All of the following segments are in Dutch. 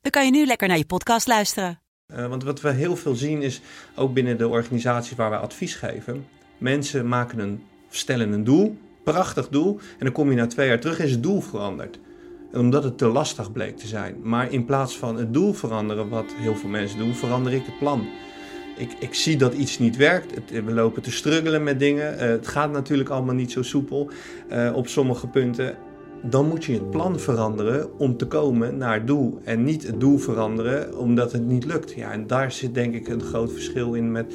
dan kan je nu lekker naar je podcast luisteren. Uh, want wat we heel veel zien is, ook binnen de organisaties waar wij advies geven, mensen maken een, stellen een doel, prachtig doel, en dan kom je na twee jaar terug en is het doel veranderd. Omdat het te lastig bleek te zijn. Maar in plaats van het doel veranderen, wat heel veel mensen doen, verander ik het plan. Ik, ik zie dat iets niet werkt. We lopen te struggelen met dingen. Uh, het gaat natuurlijk allemaal niet zo soepel uh, op sommige punten dan moet je het plan veranderen om te komen naar het doel. En niet het doel veranderen omdat het niet lukt. Ja, en daar zit denk ik een groot verschil in met,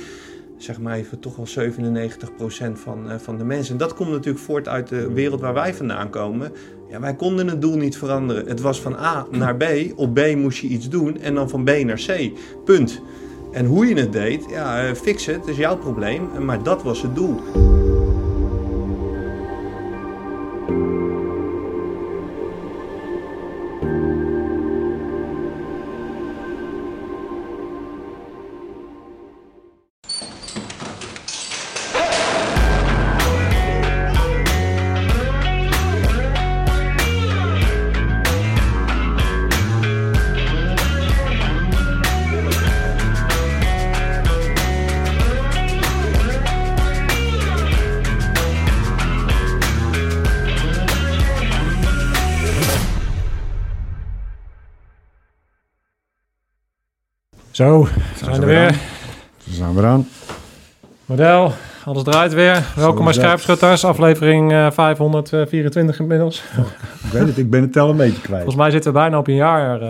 zeg maar even, toch wel 97% van, uh, van de mensen. En dat komt natuurlijk voort uit de wereld waar wij vandaan komen. Ja, wij konden het doel niet veranderen. Het was van A naar B. Op B moest je iets doen en dan van B naar C. Punt. En hoe je het deed, ja, uh, fix het, is jouw probleem. Maar dat was het doel. Zo, zijn, zijn we er weer. Zo zijn we aan. Model, alles draait weer. Welkom bij Scherpschutters, aflevering uh, 524 inmiddels. Oh, ik weet het, ik ben het tel een beetje kwijt. Volgens mij zitten we bijna op een jaar. Uh,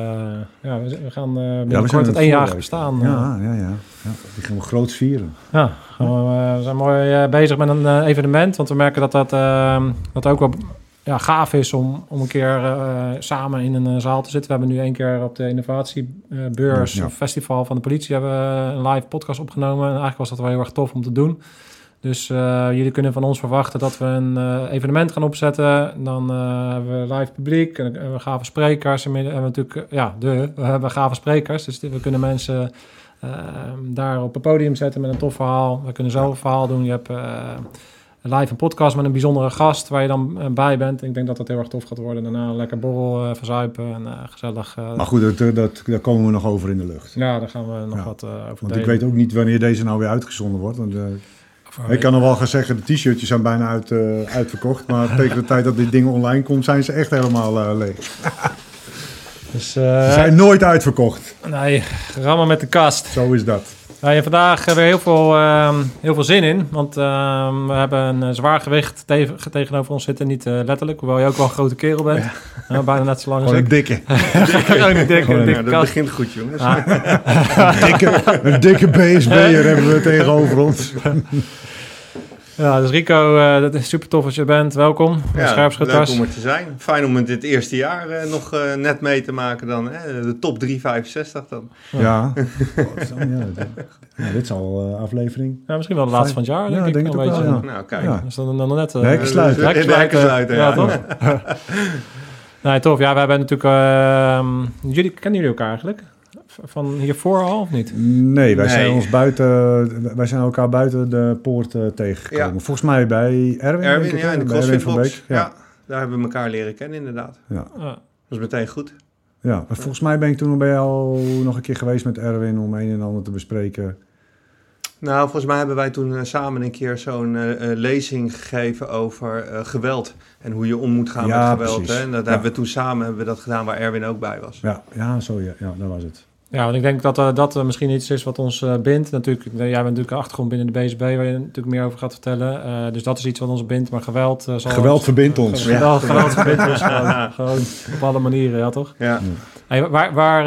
ja, we, gaan uh, binnenkort ja, het éénjarig bestaan. Ja, ja, ja, ja. Die gaan we groot vieren. Ja, we zijn mooi bezig met een evenement. Want we merken dat dat, dat ook wel ja, gaaf is om, om een keer uh, samen in een zaal te zitten. We hebben nu één keer op de innovatiebeurs ja, ja. of festival van de politie hebben we een live podcast opgenomen. En eigenlijk was dat wel heel erg tof om te doen. Dus uh, jullie kunnen van ons verwachten dat we een uh, evenement gaan opzetten. Dan hebben we live publiek en we gave sprekers. En we hebben natuurlijk, ja, de, we hebben gave sprekers. Dus we kunnen mensen daar op het podium zetten met een tof verhaal. We kunnen zo een verhaal doen. Je hebt live een podcast met een bijzondere gast waar je dan eh, bij bent. Ik denk dat dat heel erg tof gaat worden. Daarna lekker borrel uh, verzuipen en uh, gezellig. Uh, maar goed, dat, dat, daar komen we nog over in de lucht. Ja, daar gaan we nog ja. wat over Want delen. ik weet ook niet wanneer deze nou weer uitgezonden wordt. Want, ik kan nog wel gaan zeggen, de t-shirtjes zijn bijna uit, uitverkocht. Maar tegen de tijd dat dit ding online komt, zijn ze echt helemaal leeg. dus, ze zijn nooit uitverkocht. Nee, rammen met de kast. Zo is dat. We hebben vandaag weer heel veel, uh, heel veel zin in. Want uh, we hebben een eh, zwaar gewicht te tegenover ons zitten. Niet uh, letterlijk, hoewel je ook wel een grote kerel bent. Ja. bijna net zo lang als Gewoon ik. een dikke. Gewoon een dikke, een dikke dat begint goed, jongens. Ah. een, dikke, een dikke BSB'er hebben we tegenover ons. Ja, dus Rico, uh, dat is super tof als je bent. Welkom. Ja, leuk om er te zijn. Fijn om het dit eerste jaar uh, nog uh, net mee te maken dan. Hè? De top 365 dan. Ja. ja, ja dit is al aflevering. Ja, misschien wel de laatste van het jaar, denk ja, ik. Denk een beetje. Wel, ja. Nou, kijk. Ja. Dus dan, dan net... Uh, Hekken sluiten. Hekken sluiten. sluiten, ja. ja toch? nee, tof. Ja, we hebben natuurlijk... ehm, jullie, kennen jullie elkaar eigenlijk? Van hiervoor al of niet? Nee, wij nee. zijn ons buiten, wij zijn elkaar buiten de poort uh, tegengekomen. Ja. Volgens mij bij Erwin. Erwin, ik, ja, in de CrossFit Box. Ja. ja. daar hebben we elkaar leren kennen inderdaad. Ja. ja. Dat is meteen goed. Ja, maar volgens mij ben ik toen bij jou nog een keer geweest met Erwin om een en ander te bespreken. Nou, volgens mij hebben wij toen uh, samen een keer zo'n uh, lezing gegeven over uh, geweld. En hoe je om moet gaan ja, met geweld. Hè? En dat ja. hebben we toen samen hebben we dat gedaan waar Erwin ook bij was. Ja, ja zo ja. ja dat was het. Ja, want ik denk dat uh, dat misschien iets is wat ons uh, bindt. Natuurlijk, jij bent natuurlijk een achtergrond binnen de BSB waar je natuurlijk meer over gaat vertellen. dus dat is iets wat ons bindt, maar geweld... zal geweld verbindt ons. Geweld, ja. geweld verbindt ons gewoon, gewoon, op alle manieren, ja toch? Ja. Hey, waar, waar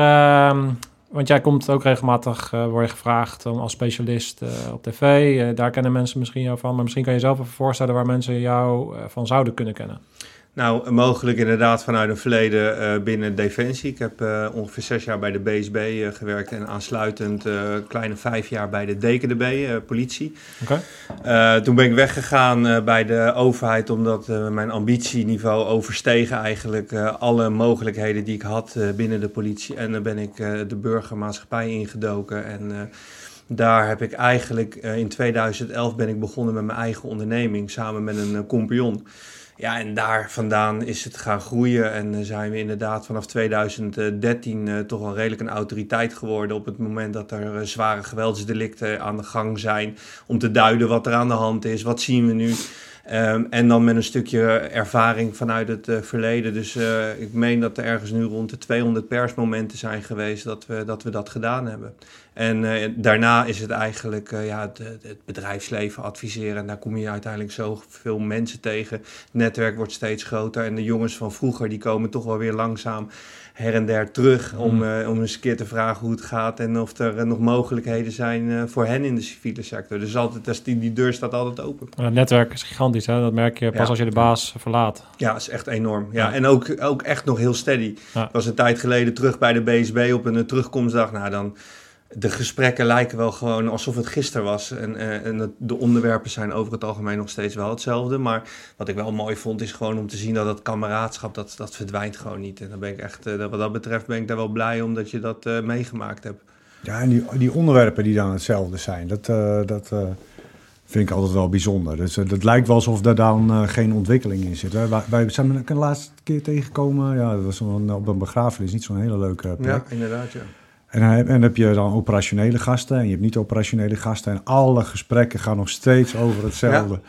ehm, want jij komt ook regelmatig, word je gevraagd om als specialist op tv. daar kennen mensen misschien jou van. Maar misschien kan je zelf even voorstellen waar mensen jou van zouden kunnen kennen. Nou, mogelijk inderdaad vanuit een verleden uh, binnen Defensie. Ik heb uh, ongeveer zes jaar bij de BSB uh, gewerkt en aansluitend kleine vijf jaar bij de DKDB, politie. Okay. toen ben ik weggegaan bij de overheid omdat mijn ambitieniveau overstegen eigenlijk alle mogelijkheden die ik had binnen de politie. En dan ben ik de burgermaatschappij ingedoken en... Daar heb ik eigenlijk in 2011 ben ik begonnen met mijn eigen onderneming samen met een compagnon. Ja, en daar vandaan is het gaan groeien en zijn we inderdaad vanaf 2013 uh, toch wel redelijk een autoriteit geworden op het moment dat er uh, zware geweldsdelicten aan de gang zijn. Om te duiden wat er aan de hand is, wat zien we nu. Um, en dan met een stukje ervaring vanuit het uh, verleden. Dus uh, ik meen dat er ergens nu rond de 200 persmomenten zijn geweest dat we dat, we dat gedaan hebben. En uh, daarna is het eigenlijk ja, het, het, bedrijfsleven adviseren. En daar kom je uiteindelijk zoveel mensen tegen. Het netwerk wordt steeds groter. En de jongens van vroeger die komen toch wel weer langzaam her en der terug om, mm. om eens een keer te vragen hoe het gaat en of er nog mogelijkheden zijn voor hen in de civiele sector. Dus altijd, die, die deur staat altijd open. Het netwerk is gigantisch, hè? dat merk je pas als je de baas verlaat. Ja, is echt enorm. Ja, En ook, ook echt nog heel steady. Ik was een tijd geleden terug bij de BSB op een terugkomstdag. Nou, dan de gesprekken lijken wel gewoon alsof het gisteren was. En, en de onderwerpen zijn over het algemeen nog steeds wel hetzelfde. Maar wat ik wel mooi vond, is gewoon om te zien dat dat kameraadschap, dat, dat verdwijnt gewoon niet. En dan ben ik echt, wat dat betreft ben ik daar wel blij om dat je dat uh, meegemaakt hebt. Ja, en die, die onderwerpen die dan hetzelfde zijn, dat, dat vind ik altijd wel bijzonder. Dus het lijkt wel alsof daar dan geen ontwikkeling in zit. Wij, wij zijn de laatste keer tegengekomen, ja, dat was een, op een begrafenis, niet zo'n hele leuke plek. Ja, inderdaad, ja. En dan, heb, je dan operationele gasten en je hebt niet operationele gasten. En alle gesprekken gaan nog steeds over hetzelfde.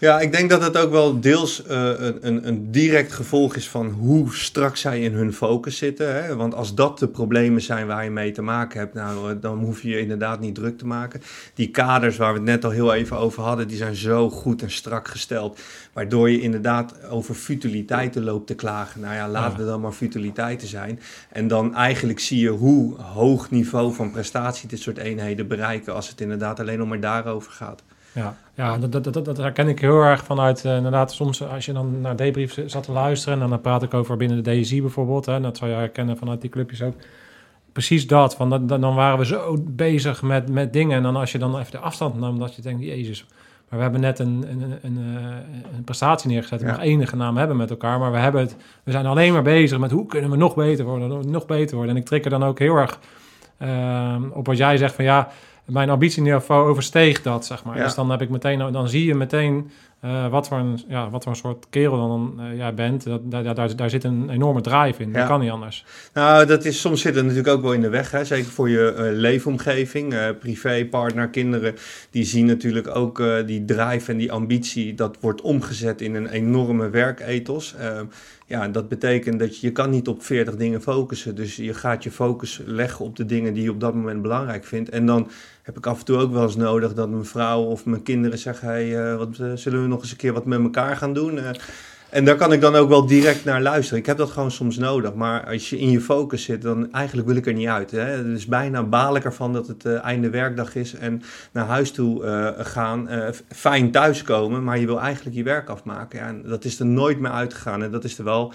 Ik denk dat het ook wel deels uh, een, een direct gevolg is van hoe strak zij in hun focus zitten. Hè? Want als dat de problemen zijn waar je mee te maken hebt, nou, eh, dan hoef je je inderdaad niet druk te maken. Die kaders waar we het net al heel even over hadden, die zijn zo goed en strak gesteld. Waardoor je inderdaad over futiliteiten loopt te klagen. Nou ja, laten ja. dan maar futiliteiten zijn. En dan eigenlijk zie je hoe hoog niveau van prestatie dit soort eenheden bereiken als het inderdaad alleen nog maar daarover gaat. Ja, ja dat, dat, dat, dat herken ik heel erg vanuit, uh, inderdaad, soms als je dan naar debrief zat te luisteren... en dan praat ik over binnen de DSI bijvoorbeeld, hè, dat zou je herkennen vanuit die clubjes ook. Precies dat, van dat, dan waren we zo bezig met, met dingen en dan als je dan even de afstand nam, dat je denkt, jezus... Maar we hebben net een, een, een, eh, een prestatie neergezet. We ja. nog enige naam hebben met elkaar. Maar we, hebben het, we zijn alleen maar bezig met hoe kunnen we nog beter worden. Nog beter worden. En ik trek er dan ook heel erg uh, op wat jij zegt van ja mijn ambitieniveau oversteeg dat, zeg maar. Dus dan heb ik meteen, dan zie je meteen uh, wat, voor een, ja, wat voor een soort kerel dan uh, jij bent. Dat, daar, daar, daar zit een enorme drive in. Dat kan niet anders. Nou, dat is, soms zit het natuurlijk ook wel in de weg. Hè? Zeker voor je uh, leefomgeving. privé, partner, kinderen. Die zien natuurlijk ook die drive en die ambitie. Dat wordt omgezet in een enorme werkethos. Ja, dat betekent dat je, je kan niet op 40 dingen focussen. Dus je gaat je focus leggen op de dingen die je op dat moment belangrijk vindt. En dan heb ik af en toe ook wel eens nodig dat mijn vrouw of mijn kinderen zeggen: hey, wat, zullen we nog eens een keer wat met elkaar gaan doen? En daar kan ik dan ook wel direct naar luisteren. Ik heb dat gewoon soms nodig. Maar als je in je focus zit, dan eigenlijk wil ik er niet uit. Hè? Is bijna baal ik ervan dat het uh, einde werkdag is en naar huis toe uh, gaan. Uh, fijn thuiskomen, maar je wil eigenlijk je werk afmaken. Ja, en dat is er nooit meer uitgegaan. En dat is er wel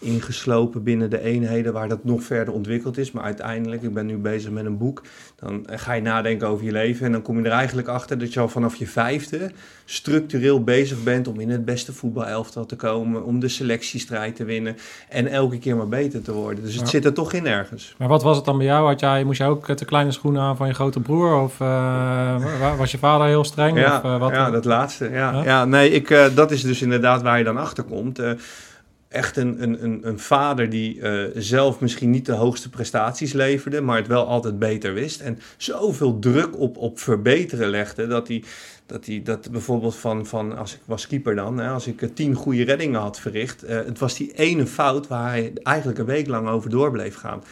ingeslopen binnen de eenheden waar dat nog verder ontwikkeld is. Maar uiteindelijk, ik ben nu bezig met een boek, dan ga je nadenken over je leven en dan kom je er eigenlijk achter dat je al vanaf je vijfde structureel bezig bent om in het beste voetbalelftal te komen, om de selectiestrijd te winnen en elke keer maar beter te worden. Dus het zit er toch in ergens. Maar wat was het dan bij jou? Had jij, moest je ook de kleine schoenen aan van je grote broer of uh, was je vader heel streng? Ja, of, uh, wat? ja dat laatste. Ja, ja? nee, ik, uh, dat is dus inderdaad waar je dan achter komt echt een, een, een, vader die uh, zelf misschien niet de hoogste prestaties leverde, maar het wel altijd beter wist. En zoveel druk op, op verbeteren legde, dat hij, dat hij dat bijvoorbeeld van, van als ik was keeper dan, hè, als ik uh, tien goede reddingen had verricht, uh, het was die ene fout waar hij eigenlijk een week lang over door bleef gaan.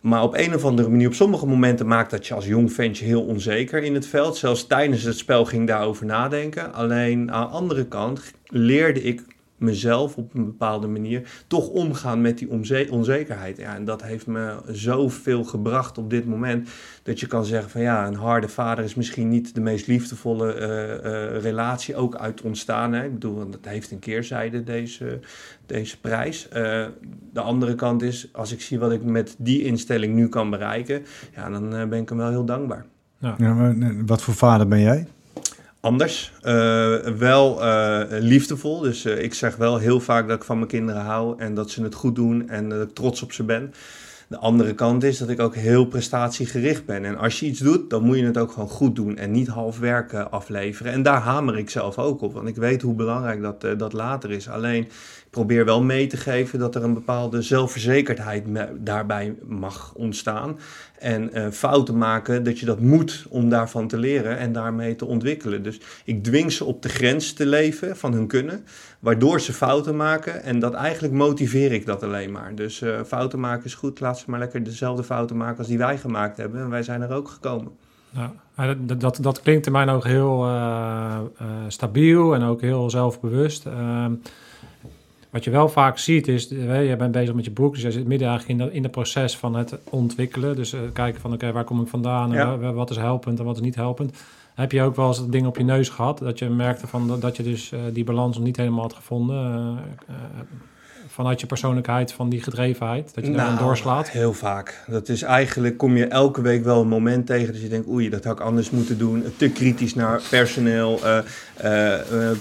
Maar op een of andere manier, op sommige momenten maakt dat je als jong ventje heel onzeker in het veld. Zelfs tijdens het spel ging daarover nadenken. Alleen aan de andere kant leerde ik mezelf op een bepaalde manier toch omgaan met die onze- onzekerheid. Ja, en dat heeft me zoveel gebracht op dit moment. Dat je kan zeggen van ja, een harde vader is misschien niet de meest liefdevolle eh, eh, relatie ook uit ontstaan. Hè? Ik bedoel, want dat heeft een keerzijde deze, deze prijs. Eh, de andere kant is, als ik zie wat ik met die instelling nu kan bereiken, ja, dan ben ik hem wel heel dankbaar. Ja, maar, eh, wat voor vader ben jij? Anders, Eh, wel eh, liefdevol. Dus eh, ik zeg wel heel vaak dat ik van mijn kinderen hou en dat ze het goed doen en dat ik trots op ze ben. De andere kant is dat ik ook heel prestatiegericht ben. En als je iets doet, dan moet je het ook gewoon goed doen en niet half werk eh, afleveren. En daar hamer ik zelf ook op, want ik weet hoe belangrijk dat, eh, dat later is. Alleen, ik probeer wel mee te geven dat er een bepaalde zelfverzekerdheid daarbij mag ontstaan. En eh, fouten maken, dat je dat moet om daarvan te leren en daarmee te ontwikkelen. Dus ik dwing ze op de grens te leven van hun kunnen, waardoor ze fouten maken. En dat eigenlijk motiveer ik dat alleen maar. Dus eh, fouten maken is goed, laat ze maar lekker dezelfde fouten maken als die wij gemaakt hebben. En wij zijn er ook gekomen. Ja, dat, dat, dat klinkt in mijn ogen heel eh, eh, stabiel en ook heel zelfbewust. Ehm, wat je wel vaak ziet is, je bent bezig met je boek, dus je zit midden eigenlijk in, dat, in het proces van het ontwikkelen. Dus kijken van, oké, waar kom ik vandaan en Ja. wat is helpend en wat is niet helpend. Heb je ook wel eens dat ding op je neus gehad, dat je merkte van, dat, je dus eh, die balans nog niet helemaal had gevonden? eh, eh, vanuit je persoonlijkheid, van die gedrevenheid, dat je daar Nou, doorslaat? Heel vaak. Dat is eigenlijk, kom je elke week wel een moment tegen dat je denkt, oei, dat had ik anders moeten doen. Te kritisch naar personeel.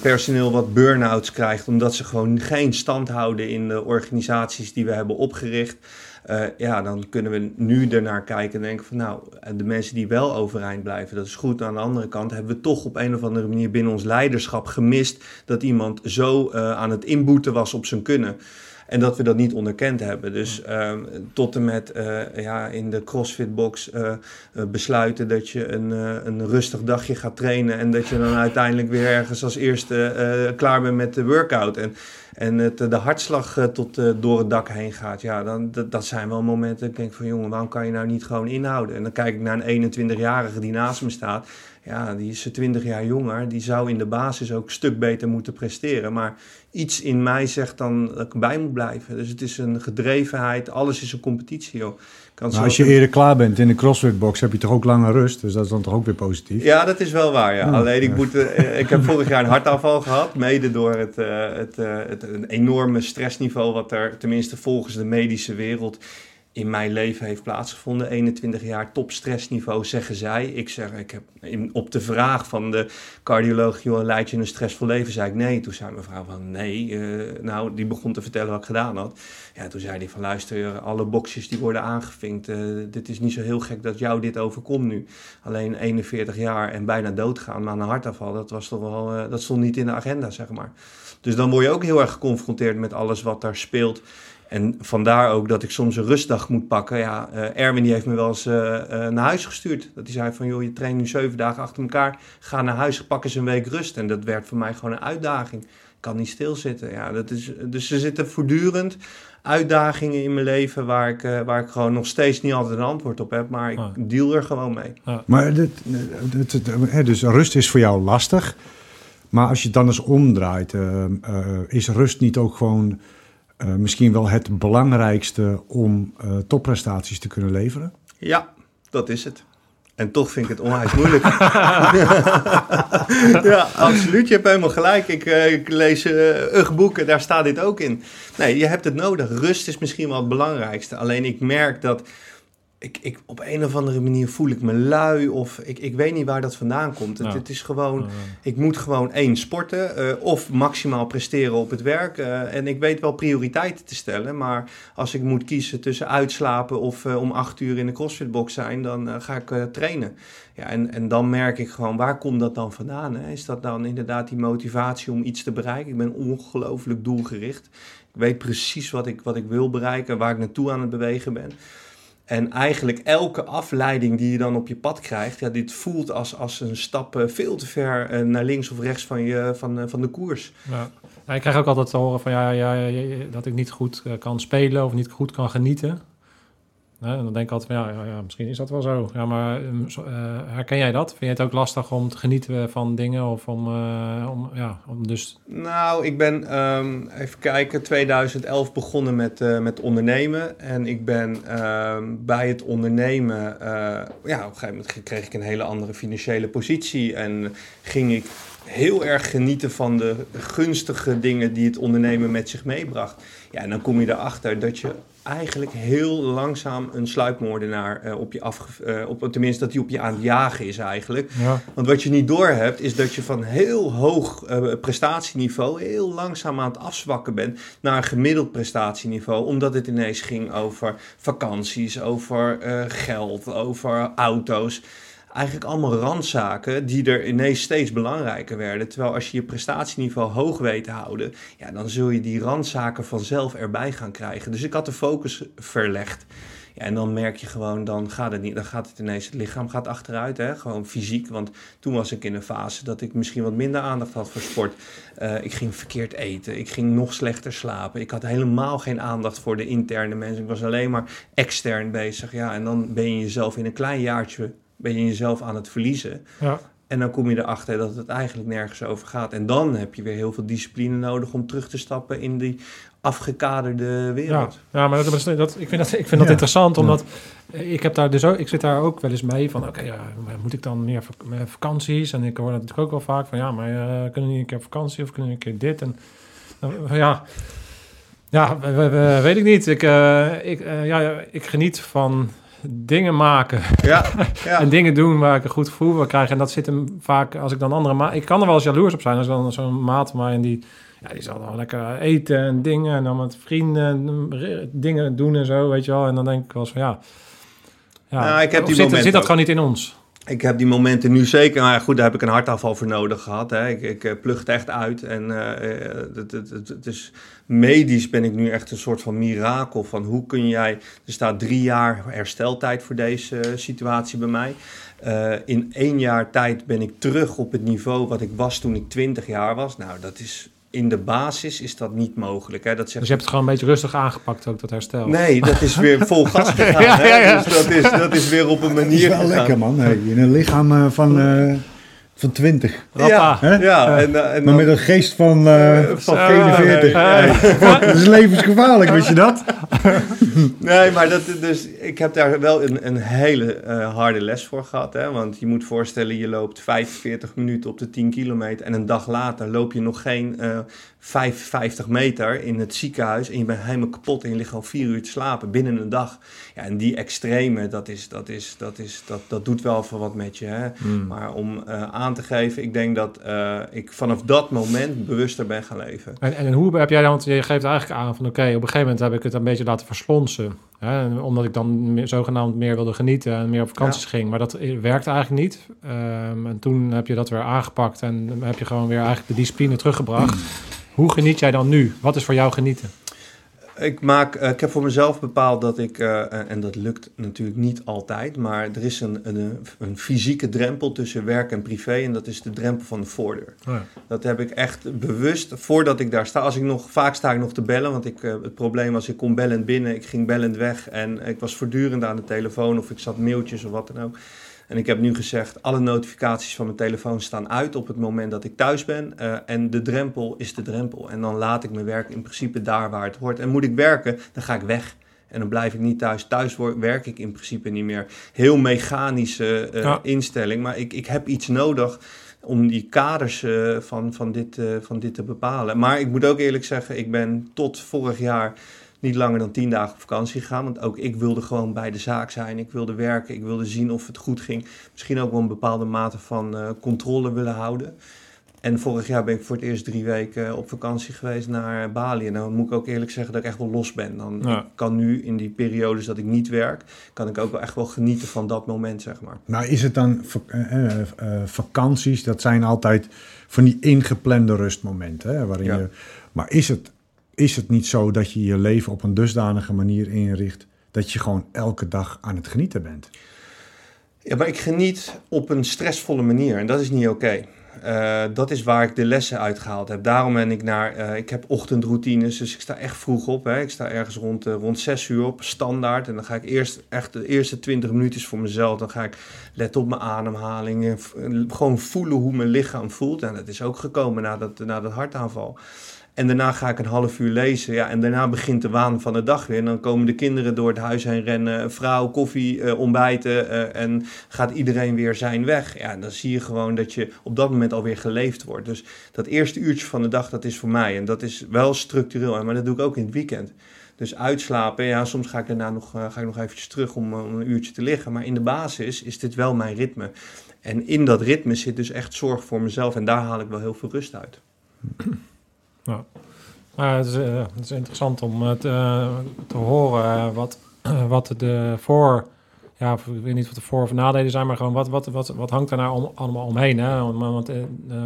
personeel wat burn-outs krijgt, omdat ze gewoon geen stand houden in de organisaties die we hebben opgericht. Eh, ja, dan kunnen we nu ernaar kijken en denken van nou, de mensen die wel overeind blijven, dat is goed. Aan de andere kant hebben we toch op een of andere manier binnen ons leiderschap gemist dat iemand zo eh, aan het inboeten was op zijn kunnen. En dat we dat niet onderkend hebben. Dus ehm, tot en met eh, ja, in de CrossFit-box eh, besluiten dat je een, een rustig dagje gaat trainen. En dat je dan uiteindelijk weer ergens als eerste klaar bent met de workout. En, en het, de hartslag eh, tot eh, door het dak heen gaat. Ja, dan, dat, dat zijn wel momenten ik denk van jongen, waarom kan je nou niet gewoon inhouden? En dan kijk ik naar een 21-jarige die naast me staat. Ja, die is 20 jaar jonger. Die zou in de basis ook een stuk beter moeten presteren. Maar iets in mij zegt dan dat ik bij moet blijven. Dus het is een gedrevenheid. Alles is een competitie, joh. Kan Maar als je eerder klaar bent in de CrossFit-box, heb je toch ook langer rust. Dus dat is dan toch ook weer positief. Ja, dat is wel waar. Ja. Ja. Alleen ik, moet, eh, ik heb vorig jaar een hartaanval gehad. Mede door het, eh, het, eh, het een enorme stressniveau. wat er tenminste volgens de medische wereld in mijn leven heeft plaatsgevonden. 21 jaar topstressniveau, zeggen zij. Ik zeg, ik heb op de vraag van de cardioloog, joh, leid je een stressvol leven? Zei ik nee. Toen zei mijn vrouw van nee. eh, nou, die begon te vertellen wat ik gedaan had. Ja, toen zei hij van luister, alle boxjes die worden aangevinkt. eh, dit is niet zo heel gek dat jou dit overkomt nu. Alleen 41 jaar en bijna doodgaan, maar een hartaanval, dat, was toch wel, eh, dat stond niet in de agenda, zeg maar. Dus dan word je ook heel erg geconfronteerd met alles wat daar speelt. En vandaar ook dat ik soms een rustdag moet pakken. Ja, eh, Erwin die heeft me wel eens eh, eh, naar huis gestuurd. Dat hij zei van, joh, je traint nu zeven dagen achter elkaar. Ga naar huis, pak eens een week rust. En dat werd voor mij gewoon een uitdaging. Ik kan niet stilzitten. Ja, dat is, dus er zitten voortdurend uitdagingen in mijn leven... Waar ik, waar ik gewoon nog steeds niet altijd een antwoord op heb. Maar ik Ah. deal er gewoon mee. Maar dit, dit- dus rust is voor jou lastig. Maar als je het dan eens omdraait, eh, eh, is rust niet ook gewoon eh, misschien wel het belangrijkste om eh, topprestaties te kunnen leveren? Ja, dat is het. En toch vind ik het onwijs moeilijk. ja, absoluut. Je hebt helemaal gelijk. Ik, eh, ik lees uh, boeken, daar staat dit ook in. Nee, je hebt het nodig. Rust is misschien wel het belangrijkste. Alleen ik merk dat ik, ik op een of andere manier voel ik me lui of ik, ik weet niet waar dat vandaan komt. Het, Ja. het is gewoon, ik moet gewoon één sporten eh, of maximaal presteren op het werk. eh, en ik weet wel prioriteiten te stellen, maar als ik moet kiezen tussen uitslapen of eh, om acht uur in de CrossFitbox zijn, dan ga ik trainen. Ja, en, en dan merk ik gewoon, waar komt dat dan vandaan? Hè? Is dat dan inderdaad die motivatie om iets te bereiken? Ik ben ongelooflijk doelgericht. Ik weet precies wat ik, wat ik wil bereiken, waar ik naartoe aan het bewegen ben. En eigenlijk elke afleiding die je dan op je pad krijgt, ja, dit voelt als, als een stap eh, veel te ver eh, naar links of rechts van, je, van, eh, van de koers. Ja. Ik krijg ook altijd te horen van ja, ja, dat ik niet goed kan spelen of niet goed kan genieten. En dan denk ik altijd van, ja, ja, ja, misschien is dat wel zo. Ja, maar ehm, eh, herken jij dat? Vind je het ook lastig om te genieten van dingen of om, eh, om, ja, om dus... Nou, ik ben, ehm, even kijken, 2011 begonnen met, eh, met ondernemen. En ik ben ehm, bij het ondernemen, eh, ja, op een gegeven moment kreeg ik een hele andere financiële positie. En ging ik heel erg genieten van de gunstige dingen die het ondernemen met zich meebracht. Ja, en dan kom je erachter dat je eigenlijk heel langzaam een sluipmoordenaar eh, op je af, eh, op, tenminste dat hij op je aan het jagen is eigenlijk. Ja. Want wat je niet doorhebt is dat je van heel hoog eh, prestatieniveau heel langzaam aan het afzwakken bent naar een gemiddeld prestatieniveau, omdat het ineens ging over vakanties, over geld, over auto's. Eigenlijk allemaal randzaken die er ineens steeds belangrijker werden. Terwijl als je je prestatieniveau hoog weet te houden, ja, dan zul je die randzaken vanzelf erbij gaan krijgen. Dus ik had de focus verlegd. Ja, en dan merk je gewoon, dan gaat het niet. Dan gaat het ineens, het lichaam gaat achteruit, hè? gewoon fysiek. Want toen was ik in een fase dat ik misschien wat minder aandacht had voor sport. Eh, ik ging verkeerd eten, ik ging nog slechter slapen. Ik had helemaal geen aandacht voor de interne mensen. Ik was alleen maar extern bezig. Ja, en dan ben je jezelf in een klein jaartje ben je jezelf aan het verliezen. Ja. En dan kom je erachter dat het eigenlijk nergens over gaat. En dan heb je weer heel veel discipline nodig om terug te stappen in die afgekaderde Ja, wereld. ja maar dat, dat, dat- ik vind dat, ik vind dat Ja. interessant, omdat ik heb daar dus ook, ik zit daar ook wel eens mee van, oké, ja, maar moet ik dan meer vak- meer vakanties? En ik hoor dat natuurlijk ook wel vaak van, ja, maar eh, kunnen we niet een keer vakantie of kunnen we een keer dit? En dan, van, ja, ja, we- we- we- weet ik niet. Ik, eh, ik, eh, ja, ik geniet van dingen maken Ja, ja. en dingen doen waar ik een goed gevoel van krijg. En dat zit hem vaak, als ik dan andere ma Ik kan er wel eens jaloers op zijn als dan zo'n maat van mij en die... Ja, die zal dan lekker eten en dingen en dan met vrienden eh, dingen doen en zo, weet je wel. En dan denk ik wel eens van ja... ja Nou, ik heb die zit, zit dat ook. gewoon niet in ons? Ik heb die momenten nu zeker. Maar goed, daar heb ik een hartafval voor nodig gehad. Hè. Ik, ik eh, echt uit. En eh, eh, het, het, het, is medisch ben ik nu echt een soort van mirakel. Van hoe kun jij. Er staat drie jaar hersteltijd voor deze situatie bij mij. In één jaar tijd ben ik terug op het niveau wat ik was toen ik 20 jaar was. Nou, dat is. In de basis is dat niet mogelijk. Hè. Dat zegt Dus je hebt het gewoon een beetje rustig aangepakt ook, dat herstel. Nee, dat is weer vol gas gegaan. Ja, hè. ja, ja. Dus dat is, dat is weer op een Dat is manier wel gegaan. lekker, man. Hey, in een lichaam eh, van, eh, van 20. Rappa. Ja, Hè? ja, en, eh, en Maar dan- met een geest van, eh, Eh, van zo, 41. eh, dat is levensgevaarlijk, weet je dat? Nee, maar dat, dus ik heb daar wel een, een hele eh, harde les voor gehad. Hè? Want je moet voorstellen, je loopt 45 minuten op de 10 kilometer. En een dag later loop je nog geen eh 55 meter in het ziekenhuis. En je bent helemaal kapot en je ligt al vier uur te slapen binnen een dag. Ja, en die extreme, dat, is, dat, is, dat, is, dat, dat doet wel voor wat met je. Hè? Hmm. Maar om eh, aan te geven, ik denk dat eh, ik vanaf dat moment bewuster ben gaan leven. En, en hoe heb jij dan, want je geeft eigenlijk aan van oké, op een gegeven moment heb ik het een beetje laten verslonsen. Hè, omdat ik dan meer, zogenaamd meer wilde genieten en meer op vakanties ging. Maar dat werkte eigenlijk niet. Ehm, en toen heb je dat weer aangepakt en heb je gewoon weer eigenlijk de discipline teruggebracht. Hoe geniet jij dan nu? Wat is voor jou genieten? Ik, maak, eh, ik heb voor mezelf bepaald dat ik, eh, en dat lukt natuurlijk niet altijd, maar er is een, een, een fysieke drempel tussen werk en privé en dat is de drempel van de voordeur. Dat heb ik echt bewust, voordat ik daar sta, als ik nog, vaak sta ik nog te bellen, want ik, eh, het probleem was ik kom bellend binnen, ik ging bellend weg en ik was voortdurend aan de telefoon of ik zat mailtjes of wat dan ook. En ik heb nu gezegd, alle notificaties van mijn telefoon staan uit op het moment dat ik thuis ben. eh, en de drempel is de drempel. En dan laat ik mijn werk in principe daar waar het hoort. En moet ik werken, dan ga ik weg. En dan blijf ik niet thuis. Thuis werk ik in principe niet meer. Heel mechanische eh, Ja. instelling. Maar ik, ik heb iets nodig om die kaders eh, van, van, dit, van dit te bepalen. Maar ik moet ook eerlijk zeggen, ik ben tot vorig jaar niet langer dan tien dagen op vakantie gegaan. Want ook ik wilde gewoon bij de zaak zijn. Ik wilde werken. Ik wilde zien of het goed ging. Misschien ook wel een bepaalde mate van eh, controle willen houden. En vorig jaar ben ik voor het eerst drie weken op vakantie geweest naar Bali. En dan moet ik ook eerlijk zeggen dat ik echt wel los ben. Dan Ja. kan nu in die periodes dat ik niet werk, kan ik ook wel echt wel genieten van dat moment, zeg maar. Maar is het dan eh, eh, eh, vakanties? Dat zijn altijd van die ingeplande rustmomenten. Hè, waarin Ja. je, maar is het, is het niet zo dat je je leven op een dusdanige manier inricht dat je gewoon elke dag aan het genieten bent? Ja, maar ik geniet op een stressvolle manier en dat is niet oké. Uh, dat is waar ik de lessen uitgehaald heb. Daarom ben ik naar. Uh, ik heb ochtendroutines, dus ik sta echt vroeg op. Hè. Ik sta ergens rond, uh, rond 6 uur op, standaard. En dan ga ik eerst echt de eerste 20 minuten voor mezelf. Dan ga ik letten op mijn ademhaling. Gewoon voelen hoe mijn lichaam voelt. En dat is ook gekomen na dat, na dat hartaanval. En daarna ga ik een half uur lezen. Ja, en daarna begint de waan van de dag weer. En dan komen de kinderen door het huis heen rennen. Vrouw, koffie, uh, ontbijten. Uh, en gaat iedereen weer zijn weg. Ja, dan zie je gewoon dat je op dat moment alweer geleefd wordt. Dus dat eerste uurtje van de dag, dat is voor mij. En dat is wel structureel. Maar dat doe ik ook in het weekend. Dus uitslapen, ja, soms ga ik daarna nog, uh, ga ik nog eventjes terug om, om een uurtje te liggen. Maar in de basis is dit wel mijn ritme. En in dat ritme zit dus echt zorg voor mezelf. En daar haal ik wel heel veel rust uit. Ja. Maar het, is, uh, het is interessant om uh, te, te horen wat, wat de voor... Ja, ik weet niet wat de voor- of nadelen zijn, maar gewoon wat, wat, wat, wat hangt er nou om, allemaal omheen? Hè? Want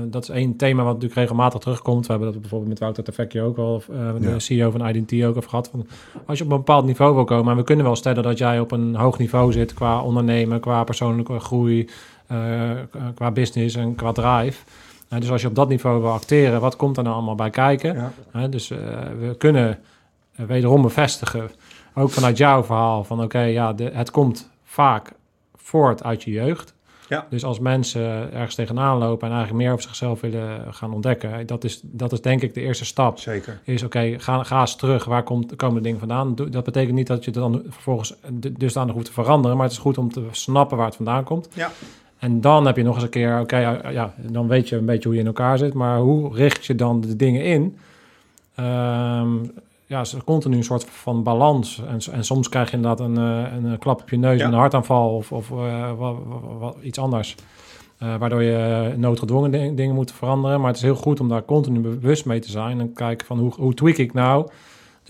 dat is één thema wat natuurlijk regelmatig terugkomt. We hebben dat bijvoorbeeld met Wouter Tefekje ook al, de ja. CEO van IDT ook over gehad. Van, als je op een bepaald niveau wil komen, en we kunnen wel stellen dat jij op een hoog niveau zit qua ondernemen, qua persoonlijke groei, qua business en qua drive... Dus als je op dat niveau wil acteren, wat komt er nou allemaal bij kijken? Dus uh, we kunnen wederom bevestigen, ook vanuit jouw verhaal, van oké, okay, ja, de, het komt vaak voort uit je jeugd. Ja. Dus als mensen ergens tegenaan lopen en eigenlijk meer over zichzelf willen gaan ontdekken, dat is, dat is denk ik de eerste stap. Zeker. Is oké, okay, ga, ga eens terug, waar komt, komen de dingen vandaan? Dat betekent niet dat je dan vervolgens dusdanig hoeft te veranderen, maar het is goed om te snappen waar het vandaan komt. Ja. En dan heb je nog eens een keer, oké, okay, ja, dan weet je een beetje hoe je in elkaar zit, maar hoe richt je dan de dingen in? Um, ja, is continu een soort van balans. En, en soms krijg je inderdaad een, een, een klap op je neus, ja. een hartaanval of, of uh, wat, wat, wat, iets anders. Uh, waardoor je noodgedwongen ding, dingen moet veranderen. Maar het is heel goed om daar continu bewust mee te zijn en kijken van hoe, hoe tweak ik nou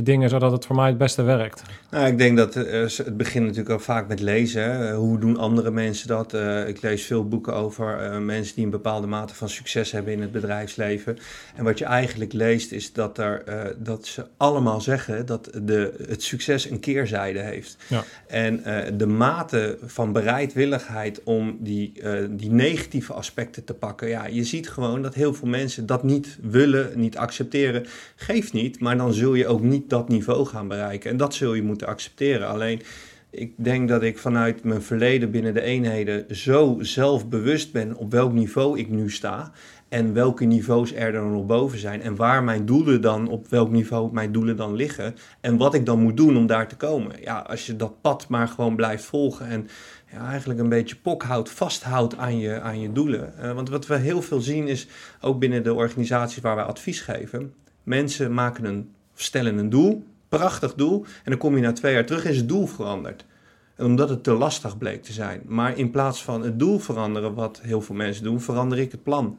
dingen zodat het voor mij het beste werkt? Nou, ik denk dat uh, het begint natuurlijk ook vaak met lezen. Uh, hoe doen andere mensen dat? Uh, ik lees veel boeken over mensen die een bepaalde mate van succes hebben in het bedrijfsleven. En wat je eigenlijk leest is dat, er, dat ze allemaal zeggen dat de, het succes een keerzijde heeft. Ja. En de mate van bereidwilligheid om die, die negatieve aspecten te pakken. Ja, je ziet gewoon dat heel veel mensen dat niet willen, niet accepteren. Geeft niet, maar dan zul je ook niet dat niveau gaan bereiken. En dat zul je moeten accepteren. Alleen, ik denk dat ik vanuit mijn verleden binnen de eenheden zo zelfbewust ben op welk niveau ik nu sta. En welke niveaus er dan nog boven zijn. En waar mijn doelen dan, op welk niveau mijn doelen dan liggen. En wat ik dan moet doen om daar te komen. Ja, als je dat pad maar gewoon blijft volgen. En ja, eigenlijk een beetje pokhoudt, vasthoudt aan je, aan je doelen. Uh, want wat we heel veel zien is, ook binnen de organisaties waar wij advies geven. Mensen maken een stellen een doel, prachtig doel, en dan kom je na twee jaar terug en is het doel veranderd. En omdat het te lastig bleek te zijn. Maar in plaats van het doel veranderen, wat heel veel mensen doen, verander ik het plan.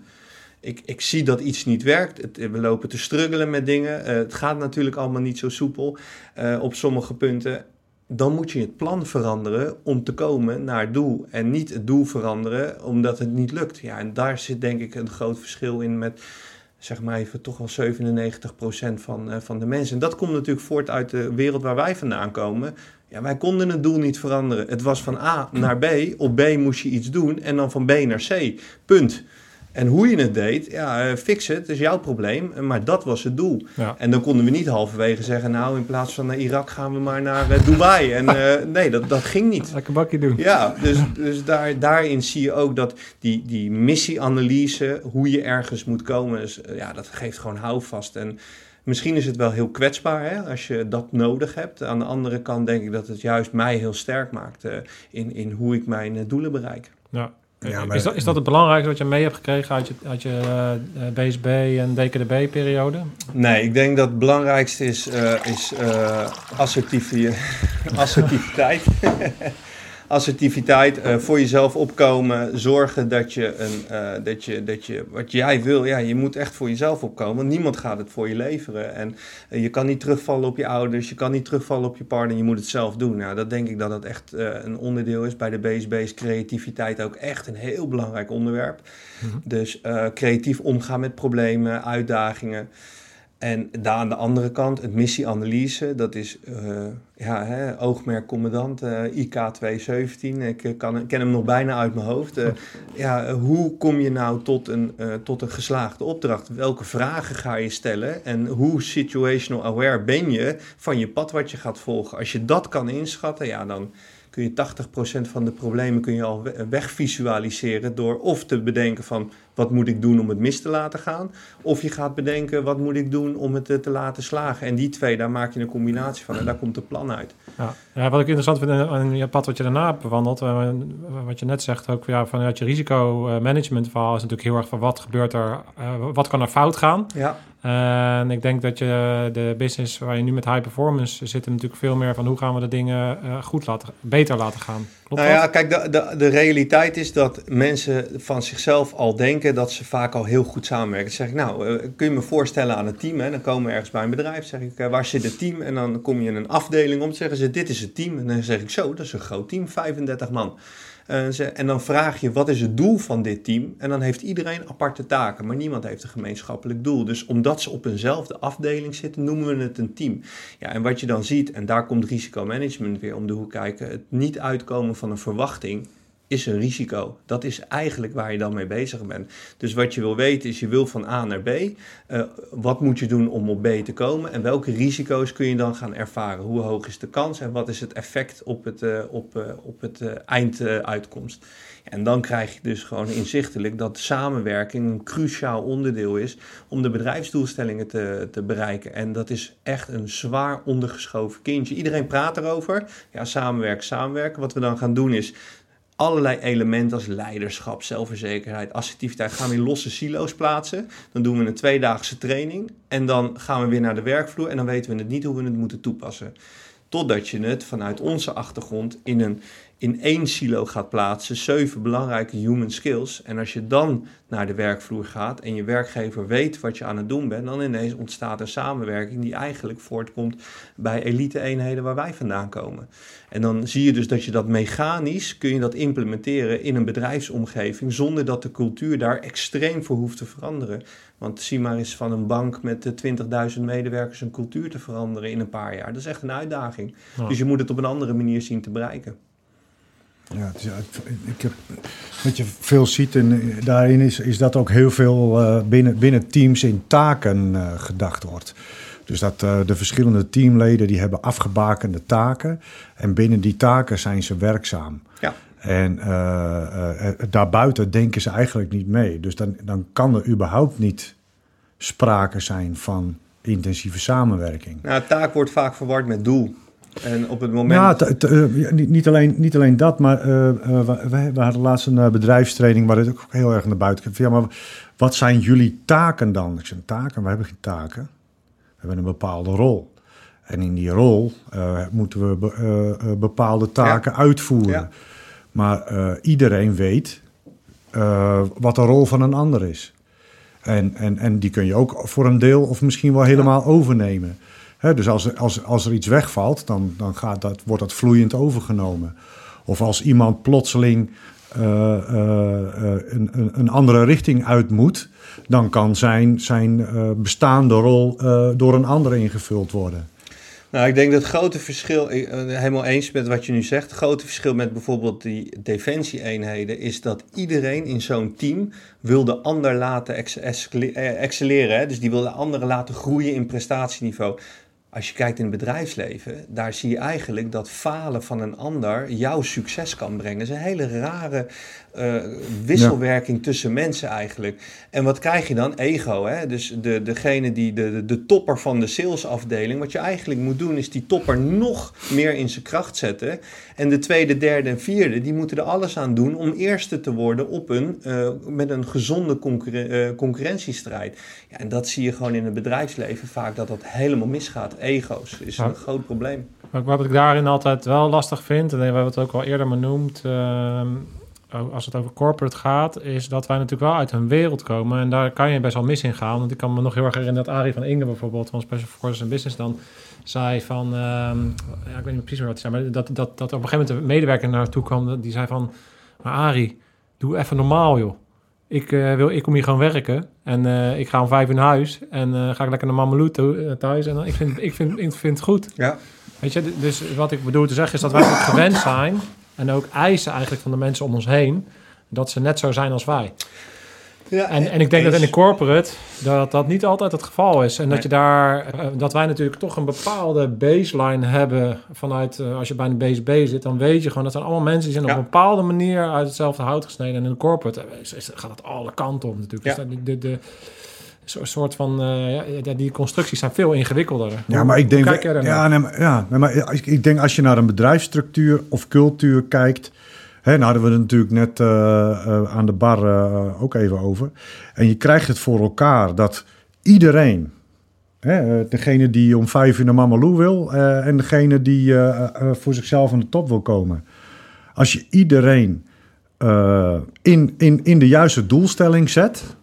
Ik, ik zie dat iets niet werkt. Het, we lopen te struggelen met dingen. Uh, het gaat natuurlijk allemaal niet zo soepel uh, op sommige punten. Dan moet je het plan veranderen om te komen naar het doel. En niet het doel veranderen omdat het niet lukt. Ja, en daar zit denk ik een groot verschil in met zeg maar even toch wel 97% van, uh, van de mensen. En dat komt natuurlijk voort uit de wereld waar wij vandaan komen. Ja, wij konden het doel niet veranderen. Het was van A naar B. Op B moest je iets doen en dan van B naar C. Punt. En hoe je het deed, ja, uh, fix het, is jouw probleem. Maar dat was het doel. Ja. En dan konden we niet halverwege zeggen, nou, in plaats van naar Irak gaan we maar naar uh, Dubai. En uh, nee, dat, dat ging niet. Lekker bakje doen. Ja, dus, dus daar, daarin zie je ook dat die, die missieanalyse, hoe je ergens moet komen, dus, ja, dat geeft gewoon houvast. En misschien is het wel heel kwetsbaar hè, als je dat nodig hebt. Aan de andere kant denk ik dat het juist mij heel sterk maakt in, in hoe ik mijn doelen bereik. Ja, ja, maar... is, dat, is dat het belangrijkste wat je mee hebt gekregen uit je, uit je uh, BSB en DKDB-periode? Nee, ik denk dat het belangrijkste is, uh, is uh, assertiviteit. assertiviteit, uh, voor jezelf opkomen, zorgen dat je, een, uh, dat, je, dat je wat jij wil, ja, je moet echt voor jezelf opkomen, want niemand gaat het voor je leveren. En uh, je kan niet terugvallen op je ouders, je kan niet terugvallen op je partner, je moet het zelf doen. Nou, dat denk ik dat dat echt een onderdeel is. Bij de BSB is creativiteit ook echt een heel belangrijk onderwerp. Mm -hmm. Dus creatief omgaan met problemen, uitdagingen. En daar aan de andere kant, het missieanalyse, dat is uh, ja, hè, oogmerk commandant uh, IK 217. Ik uh, kan, ken hem nog bijna uit mijn hoofd. ja, hoe kom je nou tot een, tot een geslaagde opdracht? Welke vragen ga je stellen? En hoe situational aware ben je van je pad wat je gaat volgen? Als je dat kan inschatten, ja, dan kun je 80% van de problemen kun je al wegvisualiseren door of te bedenken van wat moet ik doen om het mis te laten gaan, of je gaat bedenken wat moet ik doen om het te laten slagen. En die twee, daar maak je een combinatie van en daar komt een plan uit. Ja, ja wat ik interessant vind aan je pad wat je daarna hebt bewandeld, uh, wat je net zegt ook ja, vanuit je risicomanagement verhaal is natuurlijk heel erg van wat gebeurt er, uh, wat kan er fout gaan. Ja. En ik denk dat je de business waar je nu met high performance zit, natuurlijk veel meer van hoe gaan we de dingen goed laten, beter laten gaan. Klopt nou ja, kijk, de, de, de realiteit is dat mensen van zichzelf al denken dat ze vaak al heel goed samenwerken. Dan zeg ik, nou, uh, kun je me voorstellen aan het team? Hè? Dan komen we ergens bij een bedrijf, zeg ik, uh, waar zit het team? En dan kom je in een afdeling om te zeggen ze, dit is het team. En dan zeg ik, zo, dat is een groot team, 35 man. Uh, en dan vraag je, wat is het doel van dit team? En dan heeft iedereen aparte taken, maar niemand heeft een gemeenschappelijk doel. Dus omdat ze op eenzelfde afdeling zitten, noemen we het een team. Ja, en wat je dan ziet, en daar komt risicomanagement weer om de hoek kijken, het niet uitkomen van een verwachting is een risico. Dat is eigenlijk waar je dan mee bezig bent. Dus wat je wil weten is, je wil van A naar B. Uh, wat moet je doen om op B te komen? En welke risico's kun je dan gaan ervaren? Hoe hoog is de kans en wat is het effect op het, uh, op, uh, op het einduitkomst? En dan krijg je dus gewoon inzichtelijk dat samenwerking een cruciaal onderdeel is om de bedrijfsdoelstellingen te, te bereiken. En dat is echt een zwaar ondergeschoven kindje. Iedereen praat erover. Ja, samenwerken, samenwerken. Wat we dan gaan doen is allerlei elementen als leiderschap, zelfverzekerheid, assertiviteit gaan we in losse silo's plaatsen. Dan doen we een tweedaagse training en dan gaan we weer naar de werkvloer en dan weten we het niet hoe we het moeten toepassen. Totdat je het vanuit onze achtergrond in een in één silo gaat plaatsen, zeven belangrijke human skills. En als je dan naar de werkvloer gaat en je werkgever weet wat je aan het doen bent, dan ineens ontstaat een samenwerking die eigenlijk voortkomt bij elite-eenheden waar wij vandaan komen. En dan zie je dus dat je dat mechanisch kun je dat implementeren in een bedrijfsomgeving zonder dat de cultuur daar extreem voor hoeft te veranderen. Want zie maar eens van een bank met 20.000 medewerkers een cultuur te veranderen in een paar jaar. Dat is echt een uitdaging. Dus je moet het op een andere manier zien te bereiken. Ja, is, ik heb, wat je veel ziet en daarin is, is dat ook heel veel uh, binnen, binnen teams in taken uh, gedacht wordt. Dus dat uh, de verschillende teamleden die hebben afgebakende taken en binnen die taken zijn ze werkzaam. Ja. En daarbuiten denken ze eigenlijk niet mee. Dus dan, dan kan er überhaupt niet sprake zijn van intensieve samenwerking. Nou, taak wordt vaak verward met doel. En op het moment... Ja, uh, niet, alleen, niet alleen dat, maar uh, we, we, hadden laatst een bedrijfstraining waar het ook heel erg naar buiten kwam. Ja, maar wat zijn jullie taken dan? Ik zei, taken? We hebben geen taken. We hebben een bepaalde rol. En in die rol moeten we be, bepaalde taken uitvoeren. Ja. Maar iedereen weet wat de rol van een ander is. En, en, en die kun je ook voor een deel of misschien wel helemaal overnemen dus als, als, als er iets wegvalt, dan, dan gaat dat, wordt dat vloeiend overgenomen. Of als iemand plotseling uh, uh, een, een, andere richting uit moet, dan kan zijn, zijn bestaande rol door een ander ingevuld worden. Nou, ik denk dat het grote verschil, helemaal eens met wat je nu zegt, het grote verschil met bijvoorbeeld die defensie-eenheden is dat iedereen in zo'n team wil de ander laten excelleren. Dus die wil de andere laten groeien in prestatieniveau als je kijkt in het bedrijfsleven, daar zie je eigenlijk dat falen van een ander jouw succes kan brengen. Dat is een hele rare uh, wisselwerking tussen mensen eigenlijk. En wat krijg je dan? Ego. Hè? Dus de, degene die de, de, de topper van de salesafdeling. Wat je eigenlijk moet doen, is die topper nog meer in zijn kracht zetten. En de tweede, derde en vierde, die moeten er alles aan doen om eerste te worden op een, uh, met een gezonde concurren uh, concurrentiestrijd. Ja, en dat zie je gewoon in het bedrijfsleven vaak, dat dat helemaal misgaat. Ego's is een groot probleem. Wat ik daarin altijd wel lastig vind, en we hebben het ook al eerder benoemd, uh, als het over corporate gaat, is dat wij natuurlijk wel uit een wereld komen. En daar kan je best wel mis in gaan. Want ik kan me nog heel erg herinneren dat Arie van Inge bijvoorbeeld van Special Forces and Business dan zei van, um, ja, ik weet niet precies meer wat hij zei, maar dat, dat, dat op een gegeven moment een medewerker naartoe kwam, die zei van, maar Arie, doe even normaal joh. ik, eh, wil, ik kom hier gewoon werken en eh, ik ga om vijf uur naar huis en eh, ga ik lekker naar Mameloe thuis en dan, ik, vind, ik, vind, ik vind het goed. Ja. Weet je, dus wat ik bedoel te zeggen is dat wij gewend zijn en ook eisen eigenlijk van de mensen om ons heen dat ze net zo zijn als wij. ja En, en ik denk dat in de corporate dat dat niet altijd het geval is. En dat je daar, eh, dat wij natuurlijk toch een bepaalde baseline hebben vanuit, eh, als je bij een BSB zit, dan weet je gewoon, dat zijn allemaal mensen die zijn Ja. op een bepaalde manier uit hetzelfde hout gesneden. En in de corporate eh, is- is- gaat het alle kanten op natuurlijk. Ja. Dus de, de zo- soort van, eh, ja, die constructies zijn veel ingewikkelder. Ja, maar ik denk, kijk ja, nee, maar, ja, nee, maar ik, ik denk als je naar een bedrijfsstructuur of cultuur kijkt. Hè, nou hadden we het natuurlijk net eh, eh, aan de bar ook even over. En je krijgt het voor elkaar dat iedereen, hè, degene die om vijf uur naar Mamalou wil en degene die voor zichzelf aan de top wil komen. Als je iedereen in, in, in de juiste doelstelling zet,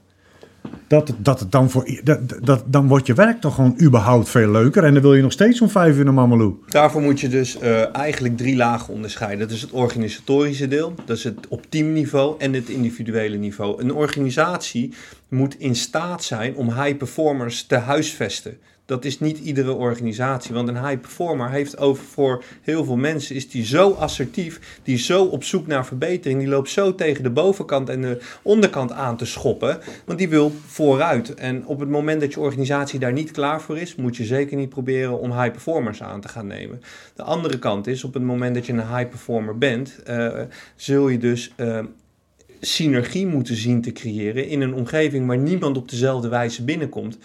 dat, dat dan voor dat, dan wordt je werk toch gewoon überhaupt veel leuker. En dan wil je nog steeds om vijf uur naar Mamalou. Daarvoor moet je dus eh, eigenlijk drie lagen onderscheiden. Dat is het organisatorische deel, dat is het op teamniveau en het individuele niveau. Een organisatie moet in staat zijn om high performers te huisvesten. Dat is niet iedere organisatie, want een high performer heeft over voor heel veel mensen is die zo assertief, die zo op zoek naar verbetering, die loopt zo tegen de bovenkant en de onderkant aan te schoppen, want die wil vooruit. En op het moment dat je organisatie daar niet klaar voor is, moet je zeker niet proberen om high performers aan te gaan nemen. De andere kant is, op het moment dat je een high performer bent, eh, zul je dus eh, synergie moeten zien te creëren in een omgeving waar niemand op dezelfde wijze binnenkomt.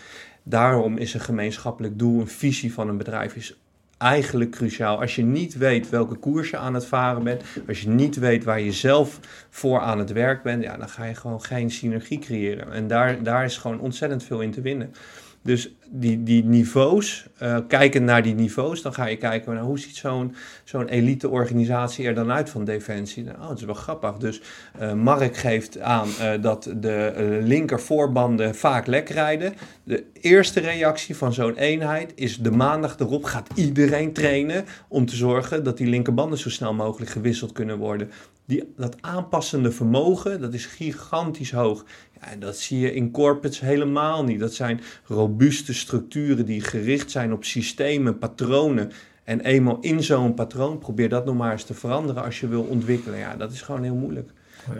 Daarom is een gemeenschappelijk doel, een visie van een bedrijf is eigenlijk cruciaal. Als je niet weet welke koers je aan het varen bent, als je niet weet waar je zelf voor aan het werk bent, ja, dan ga je gewoon geen synergie creëren. En daar, daar is gewoon ontzettend veel in te winnen. Dus die, die niveaus, kijkend naar die niveaus, dan ga je kijken naar hoe ziet zo'n zo'n elite organisatie er dan uit van Defensie. Nou, oh, dat is wel grappig. Dus uh, Mark geeft aan uh, dat de linker voorbanden vaak lek rijden. De eerste reactie van zo'n eenheid is de maandag erop gaat iedereen trainen om te zorgen dat die linkerbanden zo snel mogelijk gewisseld kunnen worden. Die, dat aanpassende vermogen, dat is gigantisch hoog. En dat zie je in corporates helemaal niet. Dat zijn robuuste structuren die gericht zijn op systemen, patronen. En eenmaal in zo'n patroon, probeer dat nog maar eens te veranderen als je wil ontwikkelen. Ja, dat is gewoon heel moeilijk.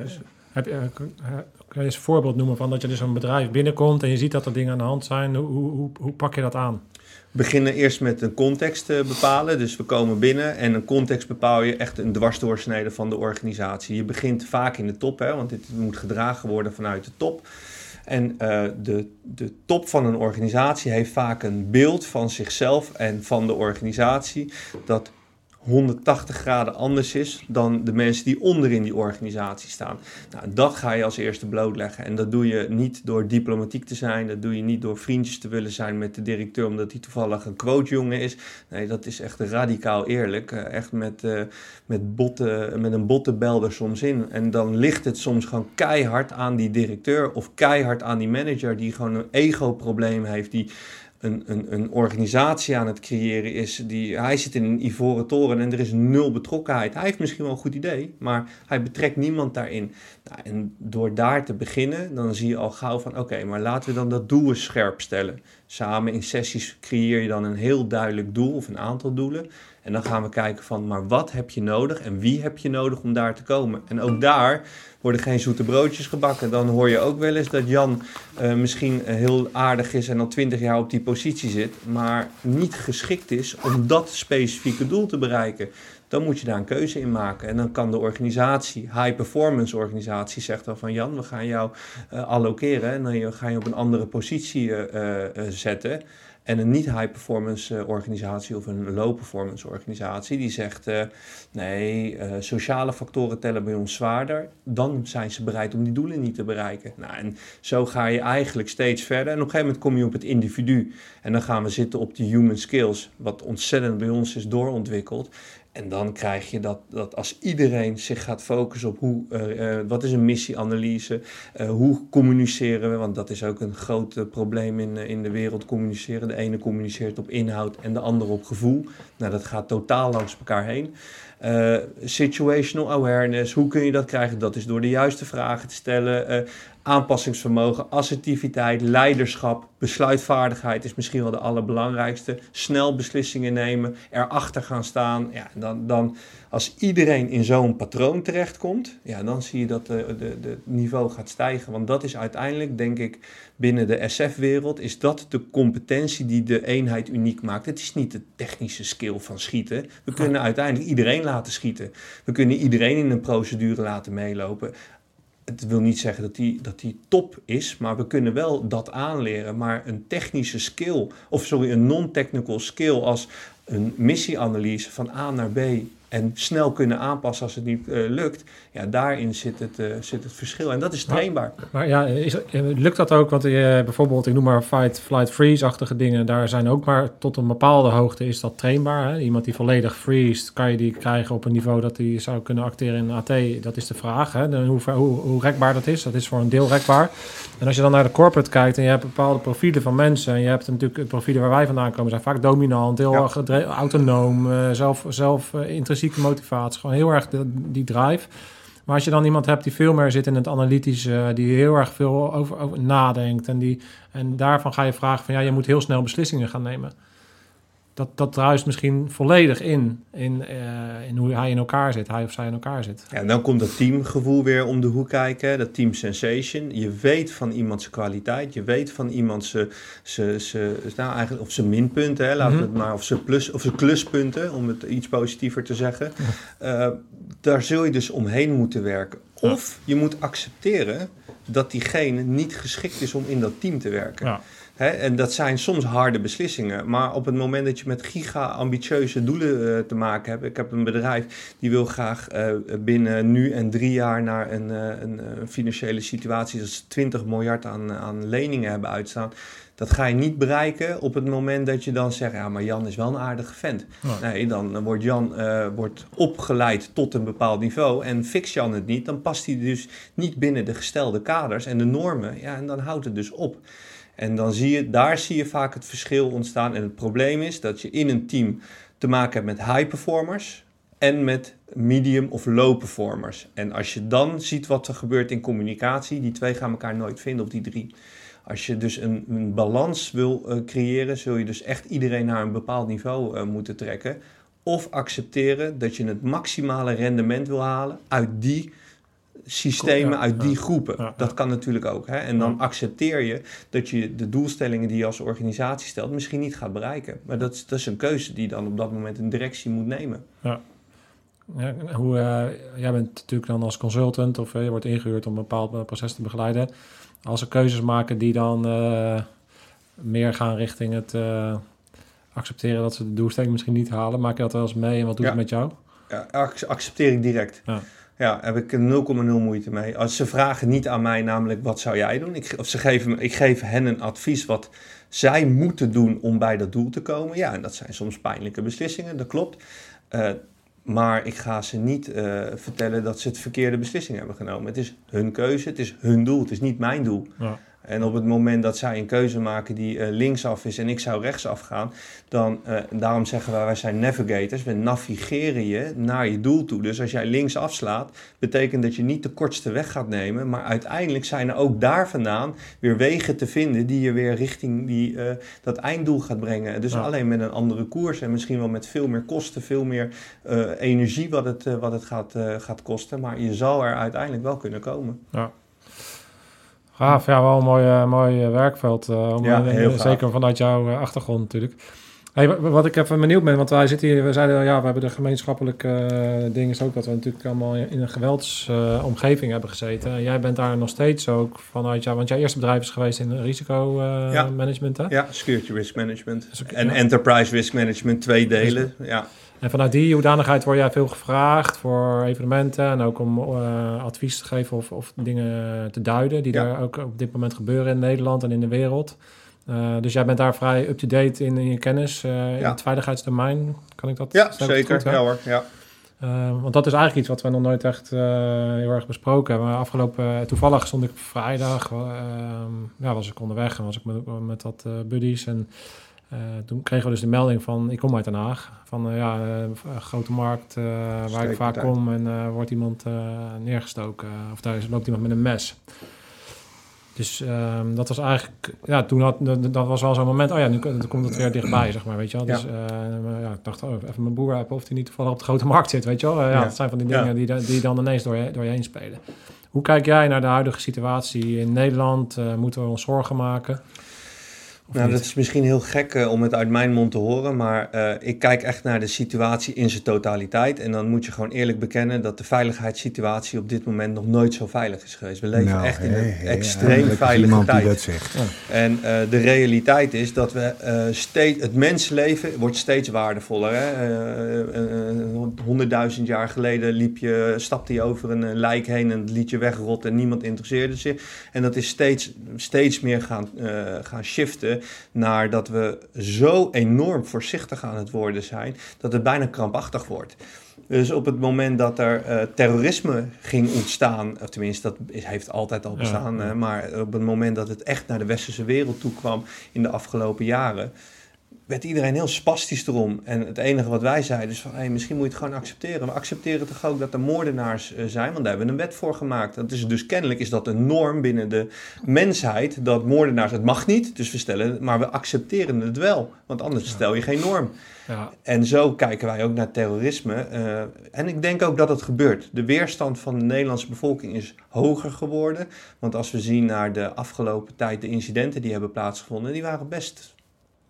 Dus, heb je, kun je eens een voorbeeld noemen van dat je dus een bedrijf binnenkomt en je ziet dat er dingen aan de hand zijn? Hoe, hoe, hoe pak je dat aan? Beginnen eerst met een context te bepalen. Dus we komen binnen en een context bepaal je echt een dwarsdoorsnede van de organisatie. Je begint vaak in de top, hè, want dit moet gedragen worden vanuit de top. En uh, de, de top van een organisatie heeft vaak een beeld van zichzelf en van de organisatie dat 180 graden anders is dan de mensen die onder in die organisatie staan. Nou, dat ga je als eerste blootleggen. En dat doe je niet door diplomatiek te zijn, dat doe je niet door vriendjes te willen zijn met de directeur omdat hij toevallig een quotejongen is. Nee, dat is echt radicaal eerlijk. Echt met, uh, met, botten, met een bottenbel er soms in. En dan ligt het soms gewoon keihard aan die directeur of keihard aan die manager die gewoon een ego-probleem heeft, die een, een, een organisatie aan het creëren is. Die, hij zit in een ivoren toren en er is nul betrokkenheid. Hij heeft misschien wel een goed idee, maar hij betrekt niemand daarin. Nou, en door daar te beginnen, dan zie je al gauw van... oké, maar laten we dan dat doel scherp stellen. Samen in sessies creëer je dan een heel duidelijk doel of een aantal doelen. En dan gaan we kijken van, maar wat heb je nodig en wie heb je nodig om daar te komen? En ook daar worden geen zoete broodjes gebakken. Dan hoor je ook wel eens dat Jan uh, misschien heel aardig is en al twintig jaar op die positie zit, maar niet geschikt is om dat specifieke doel te bereiken. Dan moet je daar een keuze in maken. En dan kan de organisatie, high performance organisatie, zegt dan van Jan, we gaan jou uh, allokeren en dan ga je op een andere positie zetten. En een niet-high-performance organisatie of een low-performance organisatie die zegt: uh, nee, uh, sociale factoren tellen bij ons zwaarder. Dan zijn ze bereid om die doelen niet te bereiken. Nou, en zo ga je eigenlijk steeds verder. En op een gegeven moment kom je op het individu. En dan gaan we zitten op die human skills, wat ontzettend bij ons is doorontwikkeld. En dan krijg je dat, dat als iedereen zich gaat focussen op hoe, uh, uh, wat is een missieanalyse, uh, hoe communiceren we, want dat is ook een groot probleem in, in de wereld, communiceren. De ene communiceert op inhoud en de andere op gevoel. Nou, dat gaat totaal langs elkaar heen. situational awareness, hoe kun je dat krijgen? Dat is door de juiste vragen te stellen. Aanpassingsvermogen, assertiviteit, leiderschap, besluitvaardigheid is misschien wel de allerbelangrijkste. Snel beslissingen nemen, erachter gaan staan. Ja, dan, dan als iedereen in zo'n patroon terechtkomt, ja, dan zie je dat het de, de, niveau gaat stijgen. Want dat is uiteindelijk, denk ik, binnen de SF-wereld, is dat de competentie die de eenheid uniek maakt. Het is niet de technische skill van schieten. We kunnen uiteindelijk iedereen laten schieten. We kunnen iedereen in een procedure laten meelopen het wil niet zeggen dat die, dat die top is, maar we kunnen wel dat aanleren. Maar een technische skill, of sorry, een non-technical skill als een missieanalyse van A naar B en snel kunnen aanpassen als het niet uh, lukt. Ja, daarin zit het, uh, zit het verschil. En dat is trainbaar. Maar, maar ja, is, lukt dat ook? Want uh, bijvoorbeeld, ik noem maar fight, flight, freeze-achtige dingen. Daar zijn ook maar tot een bepaalde hoogte is dat trainbaar. Hè? Iemand die volledig freeze, kan je die krijgen op een niveau dat hij zou kunnen acteren in AT? Dat is de vraag. Hè? Hoe, hoe, hoe rekbaar dat is, dat is voor een deel rekbaar. En als je dan naar de corporate kijkt en je hebt bepaalde profielen van mensen. En je hebt natuurlijk het profielen waar wij vandaan komen, zijn vaak dominant, heel ja. autonoom, zelf, zelf intrinsiek motivatie. Gewoon heel erg de, die drive. Maar als je dan iemand hebt die veel meer zit in het analytische, die heel erg veel over, over nadenkt en, die, en daarvan ga je vragen van ja, je moet heel snel beslissingen gaan nemen dat, dat druist misschien volledig in, in, uh, in hoe hij in elkaar zit, hij of zij in elkaar zit. Ja, en dan komt dat teamgevoel weer om de hoek kijken, dat team sensation. Je weet van iemands kwaliteit, je weet van zijn, zijn, nou eigenlijk, of zijn minpunten, hè, laten we het maar, of zijn, plus, of zijn kluspunten, om het iets positiever te zeggen. Uh, daar zul je dus omheen moeten werken. Of je moet accepteren dat diegene niet geschikt is om in dat team te werken. Ja en dat zijn soms harde beslissingen. Maar op het moment dat je met giga-ambitieuze doelen eh, te maken hebt. Ik heb een bedrijf die wil graag uh, binnen nu en drie jaar naar een, uh, een, financiële situatie. dat ze 20 miljard aan, aan leningen hebben uitstaan. Dat ga je niet bereiken op het moment dat je dan zegt: ja, maar Jan is wel een aardige vent. Nee, dan wordt Jan wordt opgeleid tot een bepaald niveau. En fix Jan het niet, dan past hij dus niet binnen de gestelde kaders en de normen. Ja, en dan houdt het dus op. En dan zie je, daar zie je vaak het verschil ontstaan. En het probleem is dat je in een team te maken hebt met high performers en met medium of low performers. En als je dan ziet wat er gebeurt in communicatie, die twee gaan elkaar nooit vinden, of die drie. Als je dus een, een balans wil uh, creëren, zul je dus echt iedereen naar een bepaald niveau uh, moeten trekken. Of accepteren dat je het maximale rendement wil halen uit die systemen uit die groepen. dat kan natuurlijk ook. Hè? En dan accepteer je dat je de doelstellingen die je als organisatie stelt misschien niet gaat bereiken. Maar dat is, dat is een keuze die dan op dat moment een directie moet nemen. Ja. Ja, hoe, uh, jij bent natuurlijk dan als consultant of uh, je wordt ingehuurd om een bepaald proces te begeleiden. Als er keuzes maken die dan meer gaan richting het accepteren dat ze de doelstelling misschien niet halen, maak je dat wel eens mee en wat doet het met jou? Ja, accepteer ik direct. Ja. Ja, heb ik 0,0 moeite mee. Als ze vragen niet aan mij, namelijk wat zou jij doen? Ik, of ze geven ik geef hen een advies wat zij moeten doen om bij dat doel te komen. Ja, en dat zijn soms pijnlijke beslissingen, dat klopt. Uh, maar ik ga ze niet uh, vertellen dat ze het verkeerde beslissing hebben genomen. Het is hun keuze, het is hun doel, het is niet mijn doel. Ja. En op het moment dat zij een keuze maken die uh, linksaf is en ik zou rechtsaf gaan, dan, uh, daarom zeggen wij, wij zijn navigators, we navigeren je naar je doel toe. Dus als jij links afslaat, betekent dat je niet de kortste weg gaat nemen, maar uiteindelijk zijn er ook daar vandaan weer wegen te vinden die je weer richting die, uh, dat einddoel gaat brengen. Dus alleen met een andere koers en misschien wel met veel meer kosten, veel meer energie wat het, wat het gaat, gaat kosten, maar je zal er uiteindelijk wel kunnen komen. Ja. Gaaf, ja, wel een mooi, uh, mooi werkveld. Uh, om, ja, heel zeker vanuit jouw uh, achtergrond natuurlijk. Hey, wat ik even benieuwd ben, want wij zitten hier, we zeiden ja, we hebben de gemeenschappelijke ding is ook dat we natuurlijk allemaal in een geweldsomgeving hebben gezeten. Jij bent daar nog steeds ook vanuit jou, want jouw eerste bedrijf is geweest in risicomanagement, ja. Ja, security risk management en enterprise risk management, twee delen, ja. En vanuit die hoedanigheid word jij veel gevraagd voor evenementen en ook om uh, advies te geven of, of dingen te duiden die er ook op dit moment gebeuren in Nederland en in de wereld. Uh, dus jij bent daar vrij up-to-date in, in, je kennis uh, in het veiligheidsdomein. Kan ik dat? Ja, zeker. Goed, ja hoor, ja. want dat is eigenlijk iets wat we nog nooit echt heel erg besproken hebben. Afgelopen, toevallig stond ik vrijdag, ja, was ik onderweg en was ik met, met wat buddies en uh, toen kregen we dus de melding van, ik kom uit Den Haag, van uh, ja, uh, grote markt waar ik vaak kom en wordt iemand neergestoken of daar loopt iemand met een mes. Dus ehm, dat was eigenlijk, ja, toen had, dat, was wel zo'n moment, oh ja, nu dan komt het weer dichtbij, zeg maar, weet je wel. Dus Ja. eh, ik dacht, oh, even mijn boer hebben of die niet toevallig op de grote markt zit, weet je wel. Eh, ja, Ja. dat zijn van die Ja. dingen die, die dan ineens door je, door je heen spelen. Hoe kijk jij naar de huidige situatie in Nederland? Eh, moeten we ons zorgen maken? Nou, niet? dat is misschien heel gek eh, om het uit mijn mond te horen, maar eh, ik kijk echt naar de situatie in zijn totaliteit. En dan moet je gewoon eerlijk bekennen dat de veiligheidssituatie op dit moment nog nooit zo veilig is geweest. We leven Nou, echt in een extreem eindelijk veilige tijd. die dat zegt. En eh, de realiteit is dat we steeds, het mensenleven wordt steeds waardevoller. Honderdduizend jaar geleden liep je, stapte je over een lijk heen en liet je wegrot en niemand interesseerde zich. En dat is steeds, steeds meer gaan, gaan shiften naar dat we zo enorm voorzichtig aan het worden zijn dat het bijna krampachtig wordt. Dus op het moment dat er eh, terrorisme ging ontstaan, of tenminste dat is- heeft altijd al bestaan, ja. maar op het moment dat het echt naar de westerse wereld toe kwam in de afgelopen jaren, werd iedereen heel spastisch erom. En het enige wat wij zeiden is van, hey, misschien moet je het gewoon accepteren. We accepteren toch ook dat er moordenaars eh, zijn, want daar hebben we een wet voor gemaakt. Dat is dus kennelijk is dat een norm binnen de mensheid, dat moordenaars, het mag niet, dus we stellen, maar we accepteren het wel, want anders stel je geen norm. ja, En zo kijken wij ook naar terrorisme. eh, en ik denk ook dat het gebeurt. De weerstand van de Nederlandse bevolking is hoger geworden. Want als we zien naar de afgelopen tijd, de incidenten die hebben plaatsgevonden, die waren best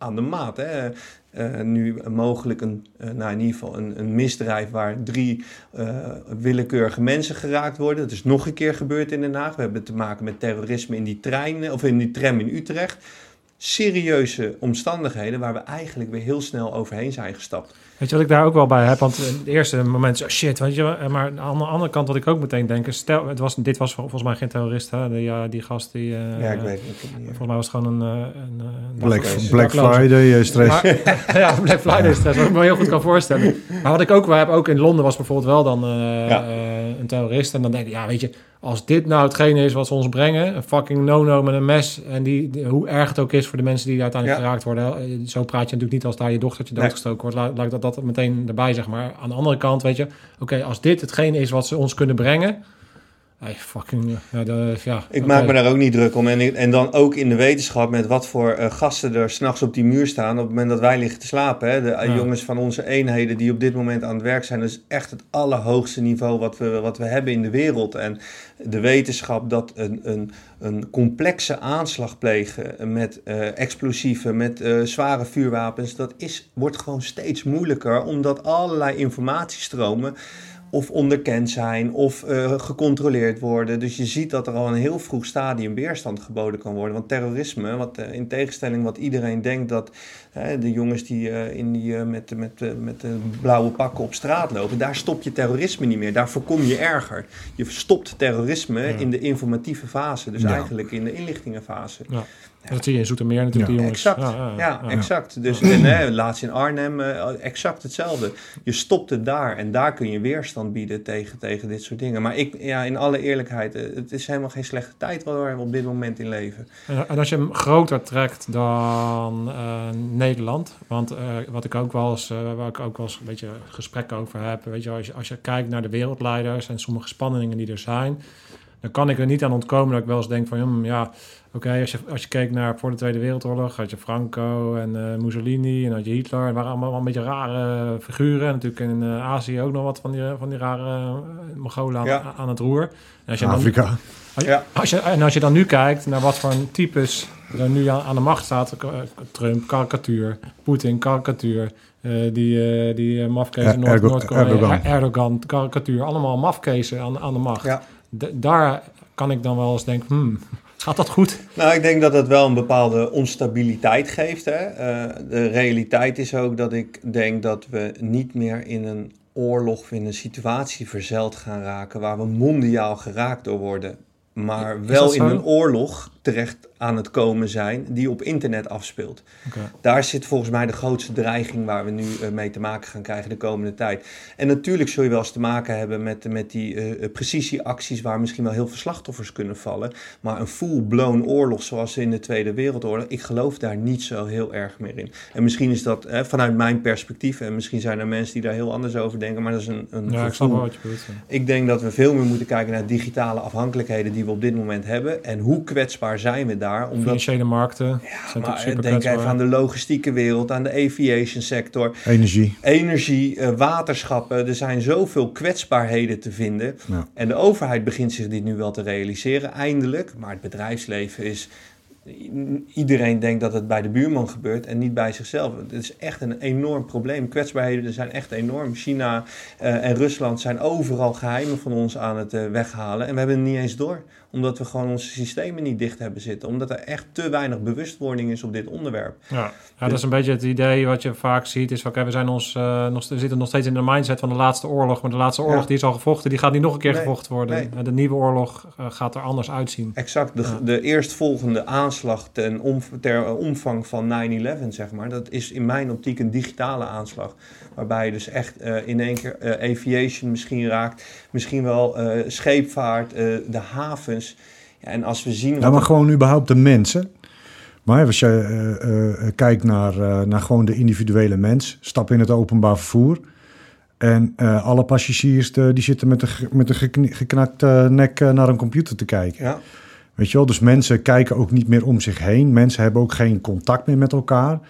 aan de maat. Hè? Eh, nu mogelijk een, eh, nou in ieder geval een, een misdrijf waar drie eh, willekeurige mensen geraakt worden. Dat is nog een keer gebeurd in Den Haag. We hebben te maken met terrorisme in die trein, of in die tram in Utrecht. Serieuze omstandigheden waar we eigenlijk weer heel snel overheen zijn gestapt. Weet je wat ik daar ook wel bij heb? Want in het eerste moment zo shit, weet je. Eh, Maar aan de andere kant wat ik ook meteen denk is... Stel, het was, dit was vol- volgens mij geen terrorist, hè? Die, ja, die gast die... eh, Ja, ik weet het niet. Volgens mij was het gewoon een... eh, een, eh, Black. Friday eh, stress. Maar, ja, Black Friday stress, wat ik me heel goed kan voorstellen. Maar wat ik ook wel heb, ook in Londen was bijvoorbeeld wel dan eh, Ja. eh, een terrorist. En dan denk ik, ja, weet je, als dit nou hetgene is wat ze ons brengen, een fucking no-no met een mes. En die, die- hoe erg het ook is voor de mensen die uiteindelijk Ja. geraakt worden. eh, Zo praat je natuurlijk niet als daar je dochtertje Nee. doodgestoken wordt. Laat, dat, dat meteen erbij, zeg maar. Aan de andere kant, weet je, oké, als dit hetgene is wat ze ons kunnen brengen. Hey, fucking, ja, de, ja Ik maak me daar ook niet druk om. En, en dan ook in de wetenschap met wat voor eh, gasten er s'nachts op die muur staan. op het moment dat wij liggen te slapen. Hè. De eh, Ja. jongens van onze eenheden die op dit moment aan het werk zijn. Dat is echt het allerhoogste niveau wat we, wat we hebben in de wereld. En de wetenschap dat een, een, een complexe aanslag plegen. met eh, explosieven, met eh, zware vuurwapens. dat is, wordt gewoon steeds moeilijker. Omdat allerlei informatiestromen of onderkend zijn of eh, gecontroleerd worden. Dus je ziet dat er al een heel vroeg stadium weerstand geboden kan worden. Want terrorisme, wat, eh, in tegenstelling wat iedereen denkt dat de jongens die, eh, in die, met, met, met de blauwe pakken op straat lopen, daar stop je terrorisme niet meer. Daar voorkom je erger. Je stopt terrorisme Ja. in de informatieve fase, dus Ja. eigenlijk in de inlichtingenfase. Ja. Dat zie je in Zoetermeer natuurlijk, die jongens. Exact. Ja, exact. Dus en, hè, laatst in Arnhem eh, exact hetzelfde. Je stopt het daar en daar kun je weerstand bieden tegen, tegen dit soort dingen. Maar ik, ja, in alle eerlijkheid, eh, het is helemaal geen slechte tijd waar we op dit moment in leven. En, als je hem groter trekt dan eh, Nederland, want wat ik ook wel eens, waar ik ook wel eens een beetje gesprekken over heb, weet je, als je, als je kijkt naar de wereldleiders en sommige spanningen die er zijn, dan kan ik er niet aan ontkomen dat ik wel eens denk van, hmm, ja, oké, als, je, als je keek naar voor de Tweede Wereldoorlog, had je Franco en eh, Mussolini en had je Hitler, en waren allemaal wel een beetje rare figuren. En natuurlijk in eh, Azië ook nog wat van die, van die rare uh, Mongolen aan, Ja. aan het roer. En als je dan- Afrika. als je- Ja. Als je, en als je dan nu kijkt naar wat voor types er nu aan, aan de macht staat. eh, Trump, karikatuur. Poetin, karikatuur. eh, die uh, die uh, mafkezen Er- Noord- Ergo- Noord-Korea. Erdogan. Er- Erdogan, karikatuur. Allemaal mafkezen aan, aan de macht. Ja. Daar kan ik dan wel eens denken, hmm, gaat dat goed? Nou, ik denk dat het wel een bepaalde onstabiliteit geeft. Hè? Eh, de realiteit is ook dat ik denk dat we niet meer in een oorlog of in een situatie verzeld gaan raken waar we mondiaal geraakt door worden. Maar wel in een oorlog terecht aan het komen zijn die op internet afspeelt. Daar zit volgens mij de grootste dreiging waar we nu eh, mee te maken gaan krijgen de komende tijd. En natuurlijk zul je wel eens te maken hebben met, met die eh, precisieacties waar misschien wel heel veel slachtoffers kunnen vallen. Maar een full-blown oorlog zoals in de Tweede Wereldoorlog, ik geloof daar niet zo heel erg meer in. En misschien is dat eh, vanuit mijn perspectief, en misschien zijn er mensen die daar heel anders over denken, maar dat is een, een Ja, ik wat je bedoelt. ja. Ik denk dat we veel meer moeten kijken naar digitale afhankelijkheden die we op dit moment hebben. En hoe kwetsbaar zijn we daar? Omdat, Financiële markten zijn ja, maar super denk kwetsbaar. even aan de logistieke wereld, aan de aviation sector, Energie. energie, eh, waterschappen. Er zijn zoveel kwetsbaarheden te vinden. Ja. En de overheid begint zich dit nu wel te realiseren, eindelijk. Maar het bedrijfsleven is. Iedereen denkt dat het bij de buurman gebeurt en niet bij zichzelf. Het is echt een enorm probleem. Kwetsbaarheden zijn echt enorm. China eh, en Rusland zijn overal geheimen van ons aan het eh, weghalen. En we hebben het niet eens door. Omdat we gewoon onze systemen niet dicht hebben zitten. Omdat er echt te weinig bewustwording is op dit onderwerp. Ja. ja, dat is een beetje het idee wat je vaak ziet. Is van, oké, we, zijn ons, eh, nog, we zitten nog steeds in de mindset van de laatste oorlog. Maar de laatste oorlog Ja. die is al gevochten, die gaat niet nog een keer Nee, gevochten worden. nee. De nieuwe oorlog eh, gaat er anders uitzien. Exact, de, Ja. de eerstvolgende aanslag ten om, ter omvang van 9-11, zeg maar. Dat is in mijn optiek een digitale aanslag. Waarbij je dus echt eh, in één keer aviation misschien raakt. Misschien wel eh, scheepvaart, eh, de havens. Ja, en als we zien... Ja, maar gewoon überhaupt de mensen. Maar als je eh, kijkt naar, naar gewoon de individuele mens, stap in het openbaar vervoer. En alle passagiers die zitten met een, met een geknakte nek naar een computer te kijken. ja, Weet je wel? Dus mensen kijken ook niet meer om zich heen. Mensen hebben ook geen contact meer met elkaar.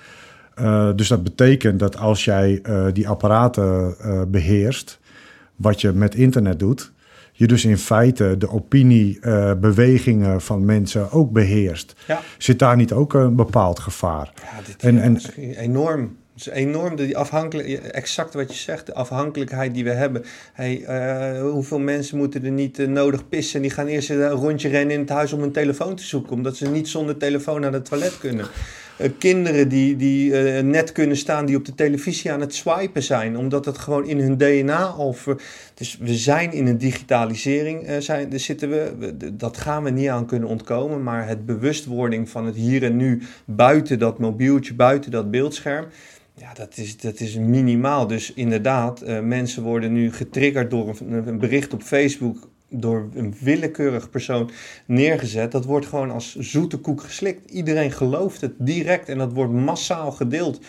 Dus dat betekent dat als jij die apparaten eh, beheerst, wat je met internet doet, je dus in feite de opiniebewegingen van mensen ook beheerst. ja. Zit daar niet ook een bepaald gevaar? Ja, dit En- en- is enorm. Het is enorm, de afhankelijk, exact wat je zegt, de afhankelijkheid die we hebben. Hey, eh, hoeveel mensen moeten er niet eh, nodig pissen? Die gaan eerst een rondje rennen in het huis om een telefoon te zoeken, omdat ze niet zonder telefoon naar het toilet kunnen. Eh, kinderen die, die eh, net kunnen staan, die op de televisie aan het swipen zijn, omdat het gewoon in hun DNA ver- Dus we zijn in een digitalisering, eh, zijn, daar zitten we, dat gaan we niet aan kunnen ontkomen, maar het bewustwording van het hier en nu buiten dat mobieltje, buiten dat beeldscherm. Ja, dat is, dat is minimaal. Dus inderdaad, mensen worden nu getriggerd door een bericht op Facebook door een willekeurig persoon neergezet. Dat wordt gewoon als zoete koek geslikt. Iedereen gelooft het direct en dat wordt massaal gedeeld.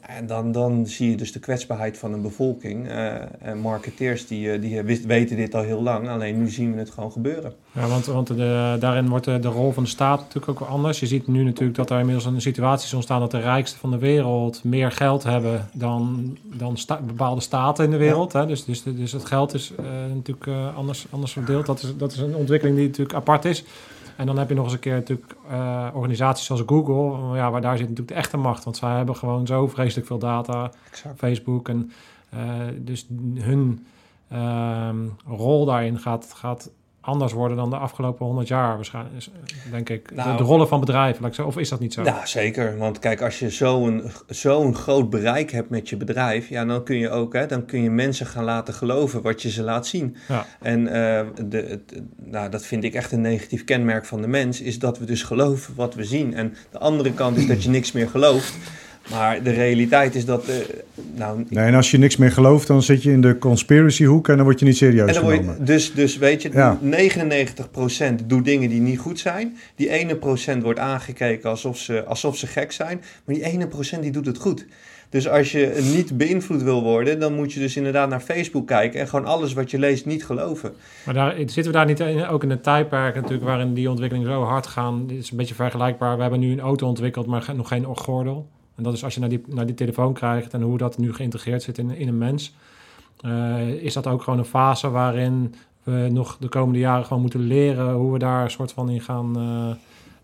En dan, dan zie je dus de kwetsbaarheid van een bevolking. Eh, en marketeers die, eh, die wist- weten dit al heel lang, alleen nu zien we het gewoon gebeuren. Ja, want, want de, daarin wordt de, de rol van de staat natuurlijk ook anders. Je ziet nu natuurlijk dat er inmiddels een situatie is ontstaan dat de rijkste van de wereld meer geld hebben dan, dan sta- bepaalde staten in de wereld. Hè? Dus, dus, dus het geld is eh, natuurlijk eh, anders, anders verdeeld. Dat is, dat is een ontwikkeling die natuurlijk apart is. En dan heb je nog eens een keer natuurlijk eh, organisaties zoals Google, ja, waar daar zit natuurlijk de echte macht. Want zij hebben gewoon zo vreselijk veel data. Exact. Facebook. En eh, dus hun ehm, rol daarin gaat, gaat anders worden dan de afgelopen 100 jaar waarschijnlijk, eh, denk ik. De- Nou, de, rollen van bedrijven, laat ik zeggen, of is dat niet zo? Ja, zeker. Want kijk, als je zo'n zo'n groot bereik hebt met je bedrijf, ja, dan kun je ook hè, dan kun je mensen gaan laten geloven wat je ze laat zien. Ja. En eh, de, nou, dat vind ik echt een negatief kenmerk van de mens, is dat we dus geloven wat we zien. En de andere kant is dat je niks meer gelooft. Maar de realiteit is dat, eh, nou, Nee, en als je niks meer gelooft, dan zit je in de conspiracy hoek en dan word je niet serieus En dan word genomen. je, dus, dus weet je, Ja. 99% doet dingen die niet goed zijn. Die ene procent wordt aangekeken alsof ze, alsof ze gek zijn. Maar die ene procent die doet het goed. Dus als je niet beïnvloed wil worden, dan moet je dus inderdaad naar Facebook kijken en gewoon alles wat je leest niet geloven. Maar daar, zitten we daar niet in, ook in een tijdperk natuurlijk waarin die ontwikkelingen zo hard gaan? Dit is een beetje vergelijkbaar. We hebben nu een auto ontwikkeld, maar nog geen gordel. En dat is als je naar die, naar die telefoon krijgt en hoe dat nu geïntegreerd zit in, in een mens. eh, is dat ook gewoon een fase waarin we nog de komende jaren gewoon moeten leren hoe we daar een soort van in gaan eh,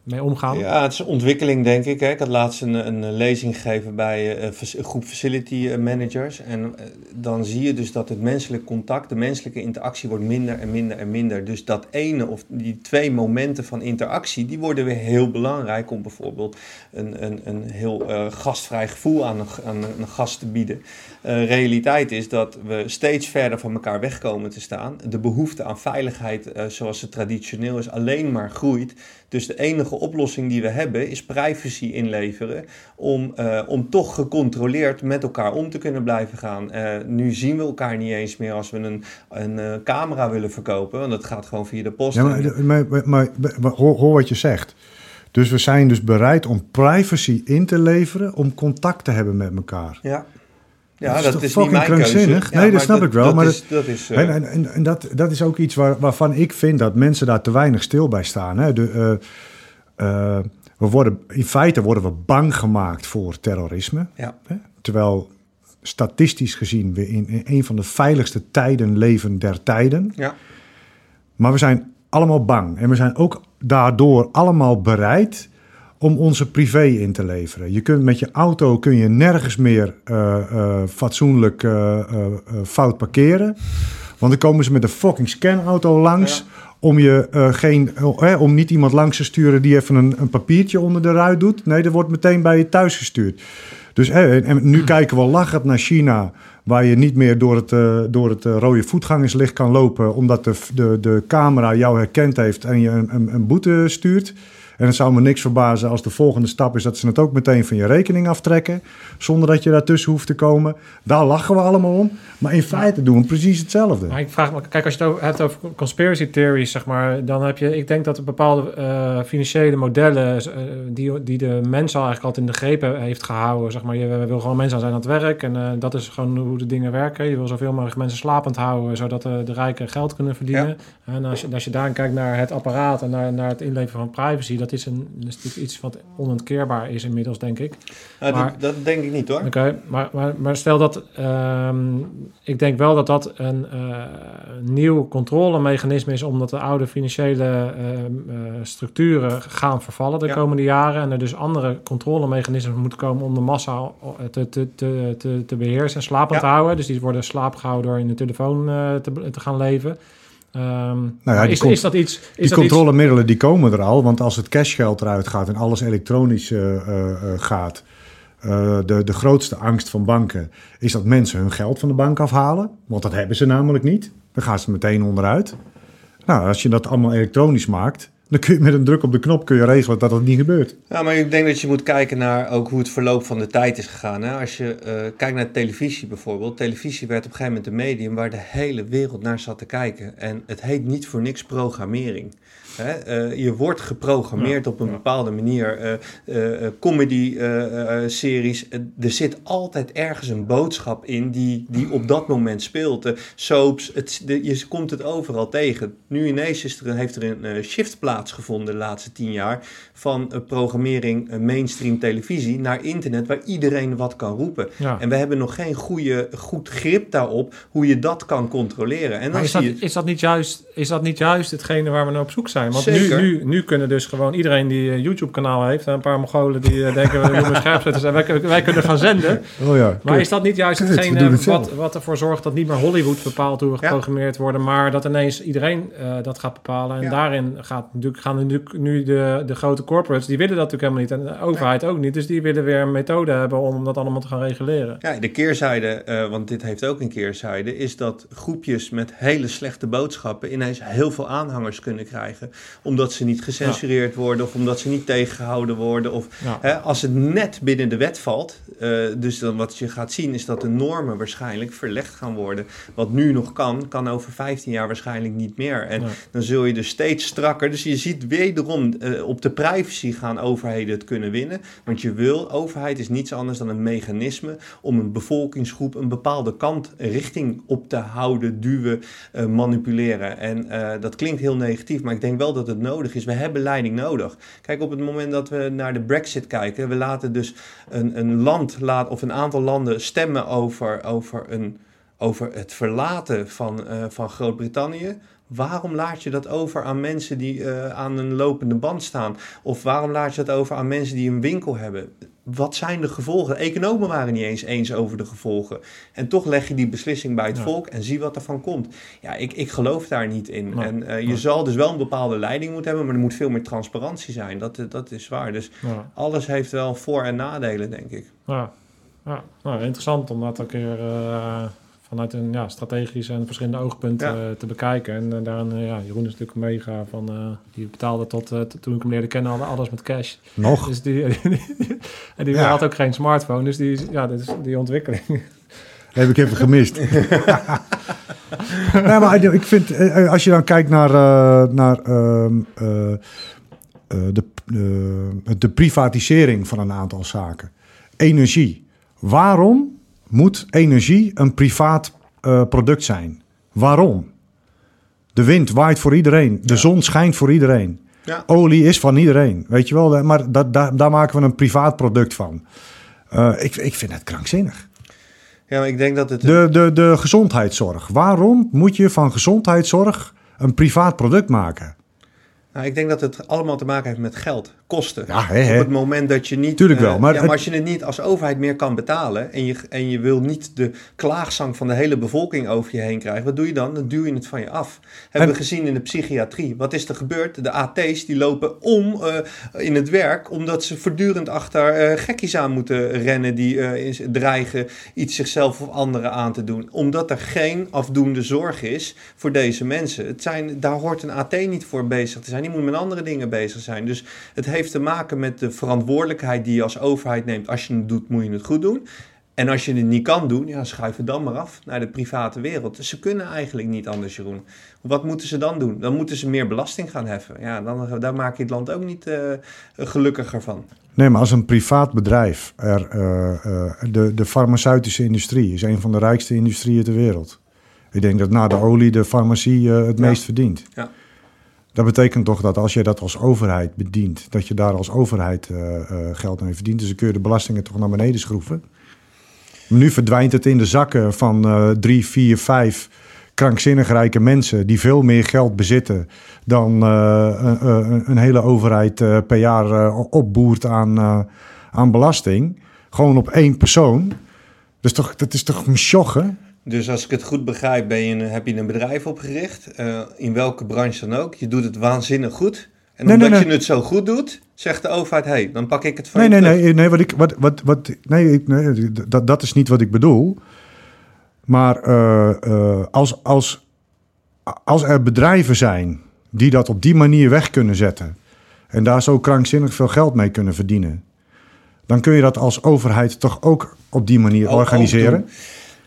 mee omgaan? Ja, het is ontwikkeling, denk ik. Hè. Ik had laatst een, een lezing gegeven bij eh, een groep facility eh, managers. En eh, dan zie je dus dat het menselijk contact, de menselijke interactie wordt minder en minder en minder. Dus dat ene of die twee momenten van interactie, die worden weer heel belangrijk om bijvoorbeeld een, een, een heel gastvrij gevoel aan een, aan een gast te bieden. Eh, realiteit is dat we steeds verder van elkaar wegkomen te staan. De behoefte aan veiligheid, eh, zoals het traditioneel is, alleen maar groeit. Dus de enige oplossing die we hebben is privacy inleveren om, eh, om toch gecontroleerd met elkaar om te kunnen blijven gaan. Nu zien we elkaar niet eens meer als we een, een camera willen verkopen, want dat gaat gewoon via de post. Ja, maar, maar, maar, maar- maar hoor, hoor wat je zegt. Dus we zijn dus bereid om privacy in te leveren om contact te hebben met elkaar. ja. Ja, Dat is dat, is niet fucking mijn keuze. krankzinnig? Ja, Nee, dat snap ik wel, maar is, dat is, eh, En, en, en, dat, dat is ook iets waar, waarvan ik vind dat mensen daar te weinig stil bij staan. Hè? De, eh, eh, we worden, in feite worden we bang gemaakt voor terrorisme. ja. Hè? Terwijl statistisch gezien we in, in een van de veiligste tijden leven der tijden. Ja. Maar we zijn allemaal bang. En we zijn ook daardoor allemaal bereid om onze privé in te leveren. Je kunt met je auto kun je nergens meer eh, eh, fatsoenlijk eh, fout parkeren. Want dan komen ze met een fucking scanauto langs. Om, je, geen, eh, om niet iemand langs te sturen die even een, een papiertje onder de ruit doet. Nee, dat wordt meteen bij je thuis gestuurd. Dus eh, en nu kijken we lachend naar China, waar je niet meer door het, door het rode voetgangerslicht kan lopen, omdat de, de, de camera jou herkend heeft en je een, een, een boete stuurt. En het zou me niks verbazen als de volgende stap is dat ze het ook meteen van je rekening aftrekken, zonder dat je daartussen hoeft te komen. Daar lachen we allemaal om. Maar in feite doen we precies hetzelfde. Maar ik vraag me, kijk, als je het over- hebt over conspiracy theories, zeg maar, dan heb je, ik denk dat er bepaalde eh, financiële modellen eh, die, die de mens al eigenlijk altijd in de greep heeft gehouden, zeg maar, je wil gewoon mensen aan zijn aan het werk en eh, dat is gewoon hoe de dingen werken. Je wil zoveel mogelijk mensen slapend houden, zodat de rijken geld kunnen verdienen. En als je, als je daar kijkt naar het apparaat en naar, naar het inleveren van privacy, dat is, een, dat is natuurlijk iets wat onontkeerbaar is inmiddels, denk ik. Nou, Maar- dat, dat denk ik niet hoor. Oké, maar, maar, maar stel dat. ehm, ik denk wel dat dat een eh, nieuw controlemechanisme is, omdat de oude financiële ehm, eh, structuren gaan vervallen de Ja. komende jaren. En er dus andere controlemechanismen moeten komen om de massa eh, te, te, te, te, te beheersen en slapend Ja. te houden. Dus die worden slaap gehouden door in de telefoon eh, te, te gaan leven. Ehm, maar die is, is dat iets. Is Die dat iets, controlemiddelen die komen er al, want als het cashgeld eruit gaat en alles elektronisch eh, eh, eh, gaat, de, de grootste angst van banken is dat mensen hun geld van de bank afhalen, want dat hebben ze namelijk niet. Dan gaan ze meteen onderuit. Nou, als je dat allemaal elektronisch maakt, dan kun je met een druk op de knop kun je regelen dat dat niet gebeurt. Ja, maar ik denk dat je moet kijken naar ook hoe het verloop van de tijd is gegaan. Hè? Als je eh, kijkt naar televisie bijvoorbeeld. Televisie werd op een gegeven moment een medium waar de hele wereld naar zat te kijken. En het heet niet voor niks programmering. Hè? Eh, je wordt geprogrammeerd op een bepaalde manier. Eh, eh, Comedy-series. er zit altijd ergens een boodschap in die, die op dat moment speelt. Soaps, het, de, je komt het overal tegen. Nu ineens is er, heeft er een shift plaatsgevonden de laatste tien jaar van programmering mainstream televisie naar internet waar iedereen wat kan roepen. Ja. En we hebben nog geen goede, goed grip daarop hoe je dat kan controleren. En dan is zie dat, je... is, dat niet juist, is dat niet juist hetgene waar we naar op zoek zijn? Want nu, nu, nu kunnen dus gewoon iedereen die een YouTube-kanaal heeft... en een paar Mongolen die eh, denken... we noemen scherpzetters en wij, wij kunnen gaan zenden. Oh ja, Maar is dat niet juist Kut, we hetgene doen het zelf. wat, wat ervoor zorgt... dat niet meer Hollywood bepaalt hoe we Ja. geprogrammeerd worden... maar dat ineens iedereen eh, dat gaat bepalen. En Ja. daarin gaat, natuurlijk, gaan natuurlijk nu de, de grote corporates... die willen dat natuurlijk helemaal niet. En de overheid ook niet. Dus die willen weer een methode hebben om dat allemaal te gaan reguleren. Ja, de keerzijde, eh, want dit heeft ook een keerzijde, is dat groepjes met hele slechte boodschappen ineens heel veel aanhangers kunnen krijgen. Omdat ze niet gecensureerd worden of omdat ze niet tegengehouden worden. Of Ja. hè, als het net binnen de wet valt. eh, dus dan wat je gaat zien is dat de normen waarschijnlijk verlegd gaan worden. Wat nu nog kan, kan over 15 jaar waarschijnlijk niet meer. En Nee. dan zul je dus steeds strakker. Dus je ziet wederom eh, op de privacy gaan overheden het kunnen winnen. Want je wil, overheid is niets anders dan een mechanisme om een bevolkingsgroep een bepaalde kant, richting op te houden, duwen, eh, manipuleren. En dat klinkt heel negatief, maar ik denk wel dat het nodig is. We hebben leiding nodig. Kijk, op het moment dat we naar de Brexit kijken, we laten dus een, een land laat, of een aantal landen stemmen over, over, een, over het verlaten van, eh, van Groot-Brittannië. Waarom laat je dat over aan mensen die eh, aan een lopende band staan? Of waarom laat je dat over aan mensen die een winkel hebben? Wat zijn de gevolgen? De economen waren niet eens eens over de gevolgen. En toch leg je die beslissing bij het Ja. volk en zie wat ervan komt. Ja, ik, ik geloof daar niet in. En eh, je zal dus wel een bepaalde leiding moeten hebben, maar er moet veel meer transparantie zijn. Dat, eh, dat is waar. Dus Ja. alles heeft wel voor- en nadelen, denk ik. Ja, ja. Nou, interessant om dat een keer eh, vanuit een ja, strategisch en verschillende oogpunten Ja. eh, te bekijken. En eh, daarin, eh, ja, Jeroen is natuurlijk mega van, eh, die betaalde tot, eh, toen ik hem leerde kennen, hadden alles met cash. Nog? Dus die, en die Ja. had ook geen smartphone, dus die, is- ja, dat is die ontwikkeling. Heb ik even gemist. nee, maar ik vind, als je dan kijkt naar, eh, naar ehm, eh, eh, de, eh, de privatisering van een aantal zaken. Energie. Waarom moet energie een privaat eh, product zijn? Waarom? De wind waait voor iedereen. De zon schijnt voor iedereen. Ja. Olie is van iedereen. Weet je wel? Maar dat, daar, daar maken we een privaat product van. Eh, ik, ik vind het krankzinnig. Ja, maar ik denk dat het... De, de, de gezondheidszorg. Waarom moet je van gezondheidszorg een privaat product maken? Nou, ik denk dat het allemaal te maken heeft met geld, kosten. Ja, hè, hè. Op het moment dat je niet... Tuurlijk eh, wel, maar ja, het- maar als je het niet als overheid meer kan betalen... En je, en je wil niet de klaagzang van de hele bevolking over je heen krijgen... Wat doe je dan? Dan duw je het van je af. Hebben En- we gezien in de psychiatrie. Wat is er gebeurd? De AT's die lopen om eh, in het werk... omdat ze voortdurend achter eh, gekkies aan moeten rennen... die dreigen iets zichzelf of anderen aan te doen. Omdat er geen afdoende zorg is voor deze mensen. Het zijn, daar hoort een AT niet voor bezig te zijn. Die moet met andere dingen bezig zijn. Dus het heeft te maken met de verantwoordelijkheid die je als overheid neemt. Als je het doet, moet je het goed doen. En als je het niet kan doen, ja, schuif het dan maar af naar de private wereld. Dus ze kunnen eigenlijk niet anders, Jeroen. Wat moeten ze dan doen? Dan moeten ze meer belasting gaan heffen. Ja, dan, daar maak je het land ook niet eh, gelukkiger van. Nee, maar als een privaat bedrijf, er, eh, eh, de, de farmaceutische industrie is een van de rijkste industrieën ter wereld. Ik denk dat na de olie de farmacie het Ja. meest verdient. Ja. Dat betekent toch dat als je dat als overheid bedient, dat je daar als overheid eh, eh, geld mee verdient. Dus dan kun je de belastingen toch naar beneden schroeven. Nu verdwijnt het in de zakken van eh, drie, vier, vijf krankzinnig rijke mensen die veel meer geld bezitten dan een, een- hele overheid per jaar opboert aan, aan belasting. Gewoon op één persoon. Dus toch, dat is toch een sjoggen? Dus als ik het goed begrijp, ben je een, heb je een bedrijf opgericht. eh, in welke branche dan ook. Je doet het waanzinnig goed. En Nee, omdat nee, nee. je het zo goed doet, zegt de overheid: hé, hey, dan pak ik het van Nee, je nee, nee, nee, wat ik, wat, wat, wat, nee, dat, dat is niet wat ik bedoel. Maar eh, eh, als, als, als er bedrijven zijn die dat op die manier weg kunnen zetten en daar zo krankzinnig veel geld mee kunnen verdienen, dan kun je dat als overheid toch ook op die manier Ook- organiseren.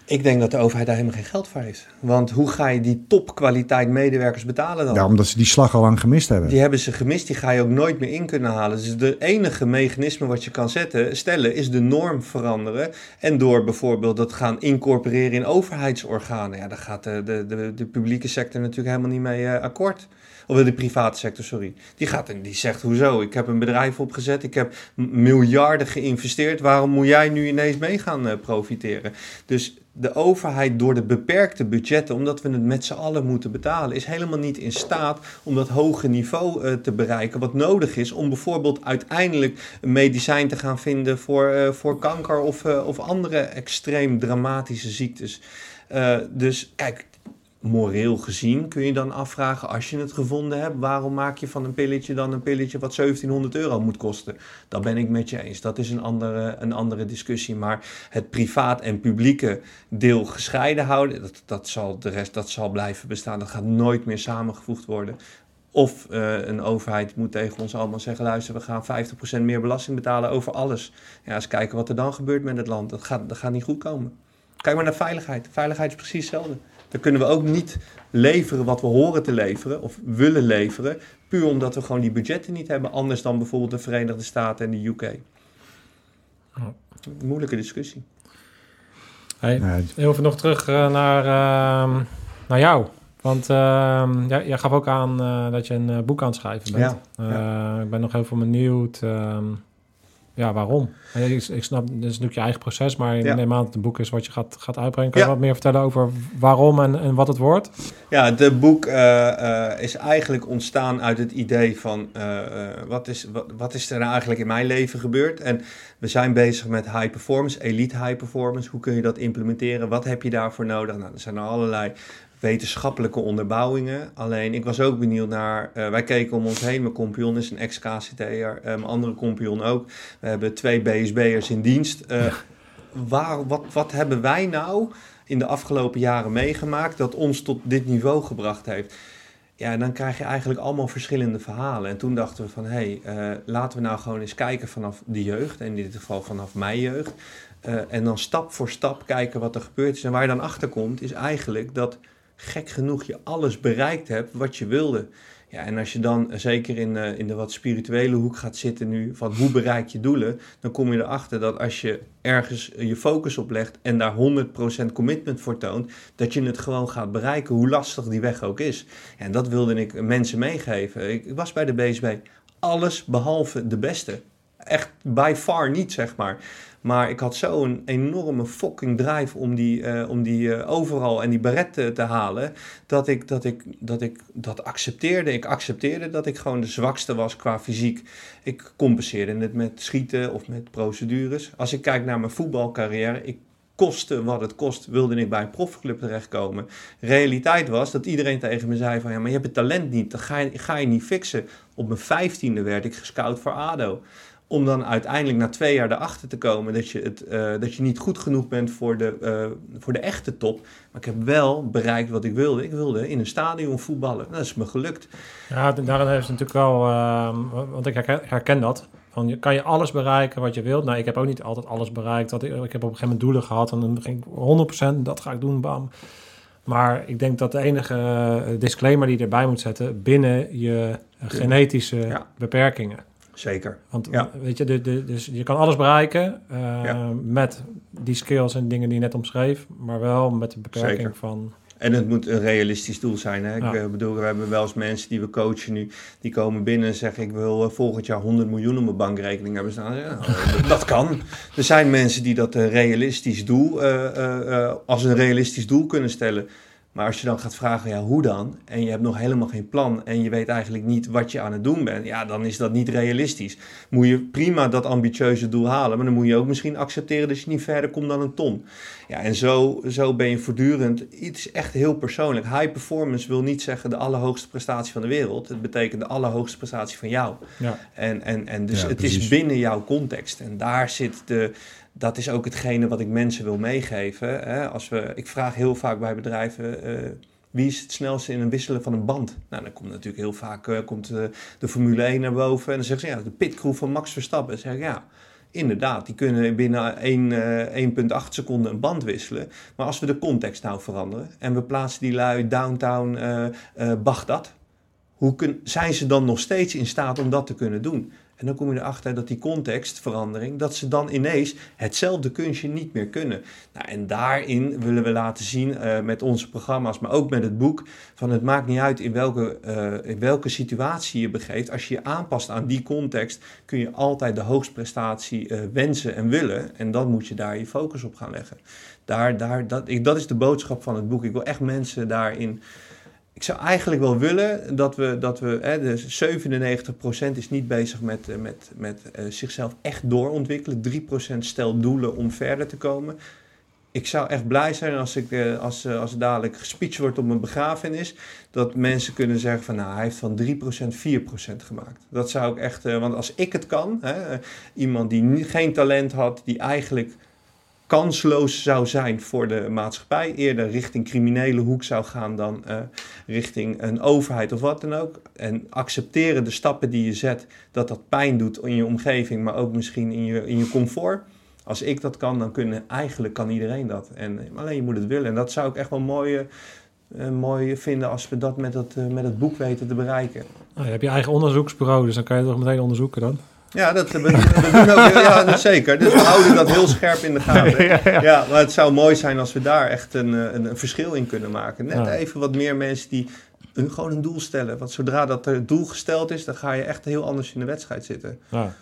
Ik denk dat de overheid daar helemaal geen geld voor heeft. Want hoe ga je die topkwaliteit medewerkers betalen dan? Ja, omdat ze die slag al lang gemist hebben. Die hebben ze gemist, die ga je ook nooit meer in kunnen halen. Dus de enige mechanisme wat je kan zetten, stellen is de norm veranderen. En door bijvoorbeeld dat gaan incorporeren in overheidsorganen. Ja, daar gaat de, de, de, de publieke sector natuurlijk helemaal niet mee eh, akkoord. Of de private sector, sorry. Die, gaat en die zegt, hoezo? Ik heb een bedrijf opgezet, ik heb miljarden geïnvesteerd. Waarom moet jij nu ineens mee gaan eh, profiteren? Dus de overheid door de beperkte budgetten, omdat we het met z'n allen moeten betalen, is helemaal niet in staat om dat hoge niveau eh, te bereiken. Wat nodig is om bijvoorbeeld uiteindelijk een medicijn te gaan vinden voor, eh, voor kanker of, of andere extreem dramatische ziektes. Dus kijk, moreel gezien kun je dan afvragen, als je het gevonden hebt, waarom maak je van een pilletje dan een pilletje wat 1700 euro moet kosten? Dat ben ik met je eens. Dat is een andere, een andere discussie. Maar het privaat en publieke deel gescheiden houden, dat, dat, zal de rest, dat zal blijven bestaan. Dat gaat nooit meer samengevoegd worden. Of eh, een overheid moet tegen ons allemaal zeggen: luister, we gaan 50% meer belasting betalen over alles. Ja, eens kijken wat er dan gebeurt met het land. Dat gaat, dat gaat niet goed komen. Kijk maar naar veiligheid. Veiligheid is precies hetzelfde. Dan kunnen we ook niet leveren wat we horen te leveren of willen leveren, puur omdat we gewoon die budgetten niet hebben, anders dan bijvoorbeeld de Verenigde Staten en de UK. Moeilijke discussie. Hey, even nog terug eh, naar, ehm, naar jou. Want ehm, jij, jij gaf ook aan eh, dat je een eh, boek aan het schrijven bent. Ja, Eh, Ik ben nog heel veel benieuwd. ehm, ja, waarom? Eh, Ik, ik snap, dit is natuurlijk je eigen proces, maar Ja. neem aan dat het een boek is wat je gaat, gaat uitbrengen. Kan je Ja. wat meer vertellen over waarom en, en wat het wordt? Ja, het boek eh, eh, is eigenlijk ontstaan uit het idee van eh, eh, wat, is, wat, wat is er nou eigenlijk in mijn leven gebeurd? En we zijn bezig met high performance, elite high performance. Hoe kun je dat implementeren? Wat heb je daarvoor nodig? Nou, er zijn er allerlei wetenschappelijke onderbouwingen. Alleen ik was ook benieuwd naar, eh, wij keken om ons heen. Mijn compagnon is een ex-KCT'er, eh, mijn andere compagnon ook. We hebben twee BSB'ers in dienst. Eh, waar, wat, wat hebben wij nou in de afgelopen jaren meegemaakt dat ons tot dit niveau gebracht heeft. Ja, en dan krijg je eigenlijk allemaal verschillende verhalen. En toen dachten we van, hé, hey, laten we nou gewoon eens kijken vanaf de jeugd. En in dit geval vanaf mijn jeugd. En dan stap voor stap kijken wat er gebeurd is. En waar je dan achter komt, is eigenlijk dat gek genoeg je alles bereikt hebt wat je wilde. Ja, en als je dan zeker in, uh, in de wat spirituele hoek gaat zitten nu, van hoe bereik je doelen, dan kom je erachter dat als je ergens je focus op legt en daar 100% commitment voor toont, dat je het gewoon gaat bereiken, hoe lastig die weg ook is. En dat wilde ik mensen meegeven. Ik, ik was bij de BSB alles behalve de beste. Echt by far niet, zeg maar. Maar ik had zo'n enorme fucking drive om die, uh, om die uh, overal en die beret te, te, halen. Dat ik, dat ik dat ik dat accepteerde. Ik accepteerde dat ik gewoon de zwakste was qua fysiek. Ik compenseerde het met schieten of met procedures. Als ik kijk naar mijn voetbalcarrière, ik koste wat het kost, wilde ik bij een profclub terechtkomen. Realiteit was dat iedereen tegen me zei van ja, maar je hebt het talent niet, dat ga je, ga je niet fixen. Op mijn vijftiende werd ik gescout voor ADO om dan uiteindelijk na twee jaar erachter te komen dat je, het, uh, dat je niet goed genoeg bent voor de, uh, voor de echte top. Maar ik heb wel bereikt wat ik wilde. Ik wilde in een stadion voetballen. Dat is me gelukt. Ja, daarin heeft het natuurlijk wel, uh, want ik herken, herken dat. Van, je, kan je alles bereiken wat je wilt? Nou, ik heb ook niet altijd alles bereikt. Dat ik, ik heb op een gegeven moment doelen gehad en dan ging ik 100% dat ga ik doen, bam. Maar ik denk dat de enige disclaimer die je erbij moet zetten binnen je genetische ja. beperkingen. Zeker. Want ja. weet je, de, de, dus je kan alles bereiken uh, ja. met die skills en dingen die je net omschreef, maar wel met de beperking Zeker. van. En het moet een realistisch doel zijn. Hè? Ja. Ik bedoel, we hebben wel eens mensen die we coachen nu, die komen binnen en zeggen: Ik wil volgend jaar 100 miljoen op mijn bankrekening hebben staan. Ja, dat kan. Er zijn mensen die dat een realistisch doel, uh, uh, als een realistisch doel kunnen stellen. Maar als je dan gaat vragen, ja, hoe dan? En je hebt nog helemaal geen plan en je weet eigenlijk niet wat je aan het doen bent. Ja, dan is dat niet realistisch. Moet je prima dat ambitieuze doel halen, maar dan moet je ook misschien accepteren dat je niet verder komt dan een ton. Ja, en zo, zo ben je voortdurend iets echt heel persoonlijk. High performance wil niet zeggen de allerhoogste prestatie van de wereld. Het betekent de allerhoogste prestatie van jou. Ja. En, en, en dus ja, het is binnen jouw context. En daar zit de, dat is ook hetgene wat ik mensen wil meegeven. Hè? Als we, ik vraag heel vaak bij bedrijven. Uh, wie is het snelste in een wisselen van een band? Nou, dan komt natuurlijk heel vaak uh, komt, uh, de Formule 1 naar boven. En dan zeggen ze, ja, de pitcrew van Max Verstappen. Dan zeg ik, ja, inderdaad, die kunnen binnen 1,8 seconden een band wisselen. Maar als we de context nou veranderen en we plaatsen die lui downtown Bagdad. Hoe kun, zijn ze dan nog steeds in staat om dat te kunnen doen? En dan kom je erachter dat die contextverandering, dat ze dan ineens hetzelfde kunstje niet meer kunnen. Nou, en daarin willen we laten zien uh, met onze programma's, maar ook met het boek, van het maakt niet uit in welke, uh, in welke situatie je begeeft. Als je je aanpast aan die context, kun je altijd de hoogstprestatie uh, wensen en willen. En dan moet je daar je focus op gaan leggen. Daar, daar, dat, ik, dat is de boodschap van het boek. Ik wil echt mensen daarin ik zou eigenlijk wel willen dat we, dat we hè, dus 97% is niet bezig met, met, met uh, zichzelf echt doorontwikkelen. 3% stelt doelen om verder te komen. Ik zou echt blij zijn als, ik, uh, als, als dadelijk gespeech wordt op mijn begrafenis. Dat mensen kunnen zeggen van nou hij heeft van 3% 4% gemaakt. Dat zou ik echt, want als ik het kan, hè, iemand die geen talent had, die eigenlijk kansloos zou zijn voor de maatschappij. Eerder richting criminele hoek zou gaan dan uh, richting een overheid of wat dan ook. En accepteren de stappen die je zet, dat dat pijn doet in je omgeving, maar ook misschien in je, in je comfort. Als ik dat kan, dan kunnen, eigenlijk kan iedereen dat. En, alleen je moet het willen. En dat zou ik echt wel mooi, uh, mooi vinden als we dat met uh, met het boek weten te bereiken. Nou, je hebt je eigen onderzoeksbureau, dus dan kan je toch meteen onderzoeken dan? Ja, dat, we, we doen ook, ja, dat zeker. Dus we houden dat heel scherp in de gaten. Ja, ja. ja, maar het zou mooi zijn als we daar echt een, een, een verschil in kunnen maken. Net ja. even wat meer mensen die een, gewoon een doel stellen. Want zodra dat het doel gesteld is, dan ga je echt heel anders in de wedstrijd zitten. Ja.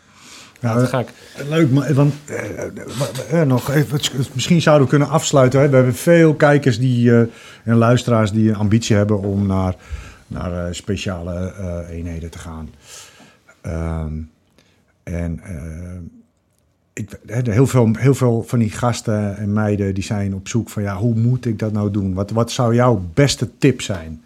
Ja, dat ga ik. Leuk, maar, want eh, eh, nog even, misschien zouden we kunnen afsluiten. Hè. We hebben veel kijkers die, uh, en luisteraars die een ambitie hebben om naar, naar uh, speciale uh, eenheden te gaan. Um, en uh, ik, heel, veel, heel veel van die gasten en meiden die zijn op zoek van ja, hoe moet ik dat nou doen? Wat, wat zou jouw beste tip zijn?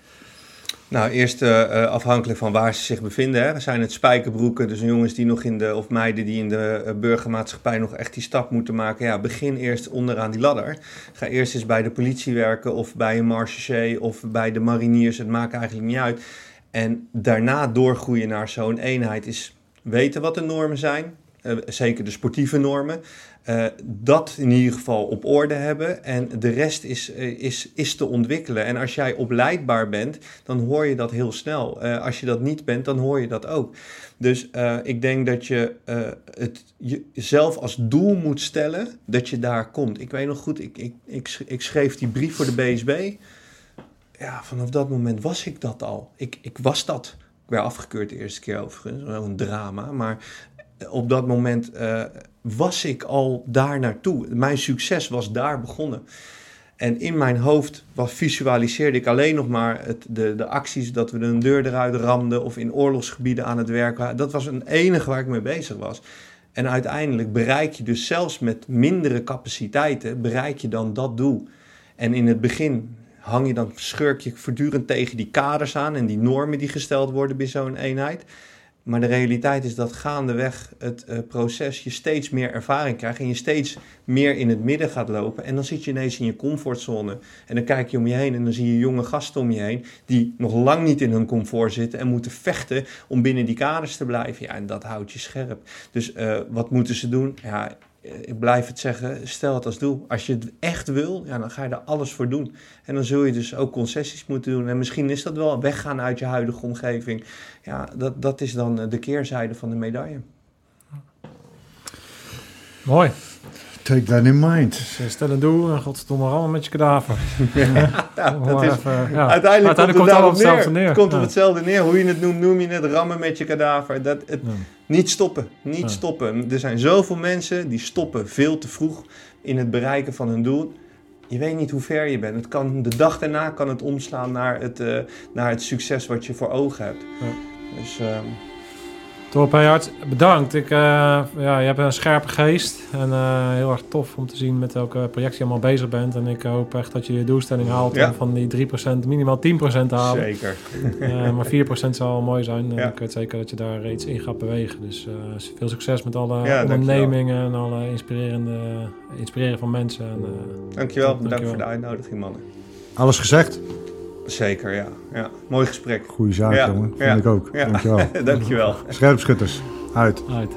Nou, eerst uh, afhankelijk van waar ze zich bevinden. Hè. Zijn het spijkerbroeken, dus jongens die nog in de, of meiden die in de burgermaatschappij nog echt die stap moeten maken. Ja, begin eerst onderaan die ladder. Ga eerst eens bij de politie werken of bij een marechaussee of bij de mariniers. Het maakt eigenlijk niet uit. En daarna doorgroeien naar zo'n eenheid is weten wat de normen zijn. Uh, zeker de sportieve normen. Uh, dat in ieder geval op orde hebben. En de rest is, uh, is, is te ontwikkelen. En als jij opleidbaar bent, dan hoor je dat heel snel. Als je dat niet bent, dan hoor je dat ook. Dus ik denk dat je het jezelf als doel moet stellen dat je daar komt. Ik weet nog goed, ik, ik, ik, ik schreef die brief voor de BSB. Ja, vanaf dat moment was ik dat al. Ik, ik was dat. Werd afgekeurd de eerste keer overigens, een drama. Maar op dat moment uh, was ik al daar naartoe. Mijn succes was daar begonnen. En in mijn hoofd was, visualiseerde ik alleen nog maar het, de, de acties dat we een deur eruit ramden of in oorlogsgebieden aan het werk waren. Dat was een enige waar ik mee bezig was. En uiteindelijk bereik je dus zelfs met mindere capaciteiten, bereik je dan dat doel. En in het begin hang je dan, schurk je voortdurend tegen die kaders aan en die normen die gesteld worden bij zo'n eenheid. Maar de realiteit is dat gaandeweg het uh, proces je steeds meer ervaring krijgt en je steeds meer in het midden gaat lopen. En dan zit je ineens in je comfortzone. En dan kijk je om je heen en dan zie je jonge gasten om je heen die nog lang niet in hun comfort zitten en moeten vechten om binnen die kaders te blijven. Ja, en dat houdt je scherp. Dus uh, wat moeten ze doen? Ja, ik blijf het zeggen, stel het als doel. Als je het echt wil, ja, dan ga je er alles voor doen. En dan zul je dus ook concessies moeten doen. En misschien is dat wel weggaan uit je huidige omgeving. Ja, dat, dat is dan de keerzijde van de medaille. Mooi. Take that in mind. Dus stel een doel en godverdomme allemaal met je kadaver. ja, dat is, even, ja. Uiteindelijk, komt het, komt het op hetzelfde neer. Het komt op hetzelfde neer. Hoe je het noemt, noem je het rammen met je kadaver. Dat, het, Niet stoppen, niet stoppen. Er zijn zoveel mensen die stoppen veel te vroeg in het bereiken van hun doel. Je weet niet hoe ver je bent. Het kan, de dag daarna kan het omslaan naar het, uh, naar het succes wat je voor ogen hebt. Dus... Uh, Top, Hart, bedankt. Ik, uh, ja, je hebt een scherpe geest en uh, heel erg tof om te zien met welke project je allemaal bezig bent. En ik hoop echt dat je je doelstelling haalt ja. om van die 3% minimaal 10% te halen. Zeker. uh, maar 4% zou mooi zijn. Ja. Ik weet zeker dat je daar iets in gaat bewegen. Dus veel succes met alle ja, ondernemingen en alle inspirerende, inspireren van mensen. En, dankjewel, bedankt dankjewel. voor de uitnodiging mannen. Alles gezegd? Zeker, ja. ja. Mooi gesprek. Goeie zaak, ja. jongen. Vind ja. ik ook. Ja. Dankjewel. Dankjewel. Scherpschutters, uit. Uit.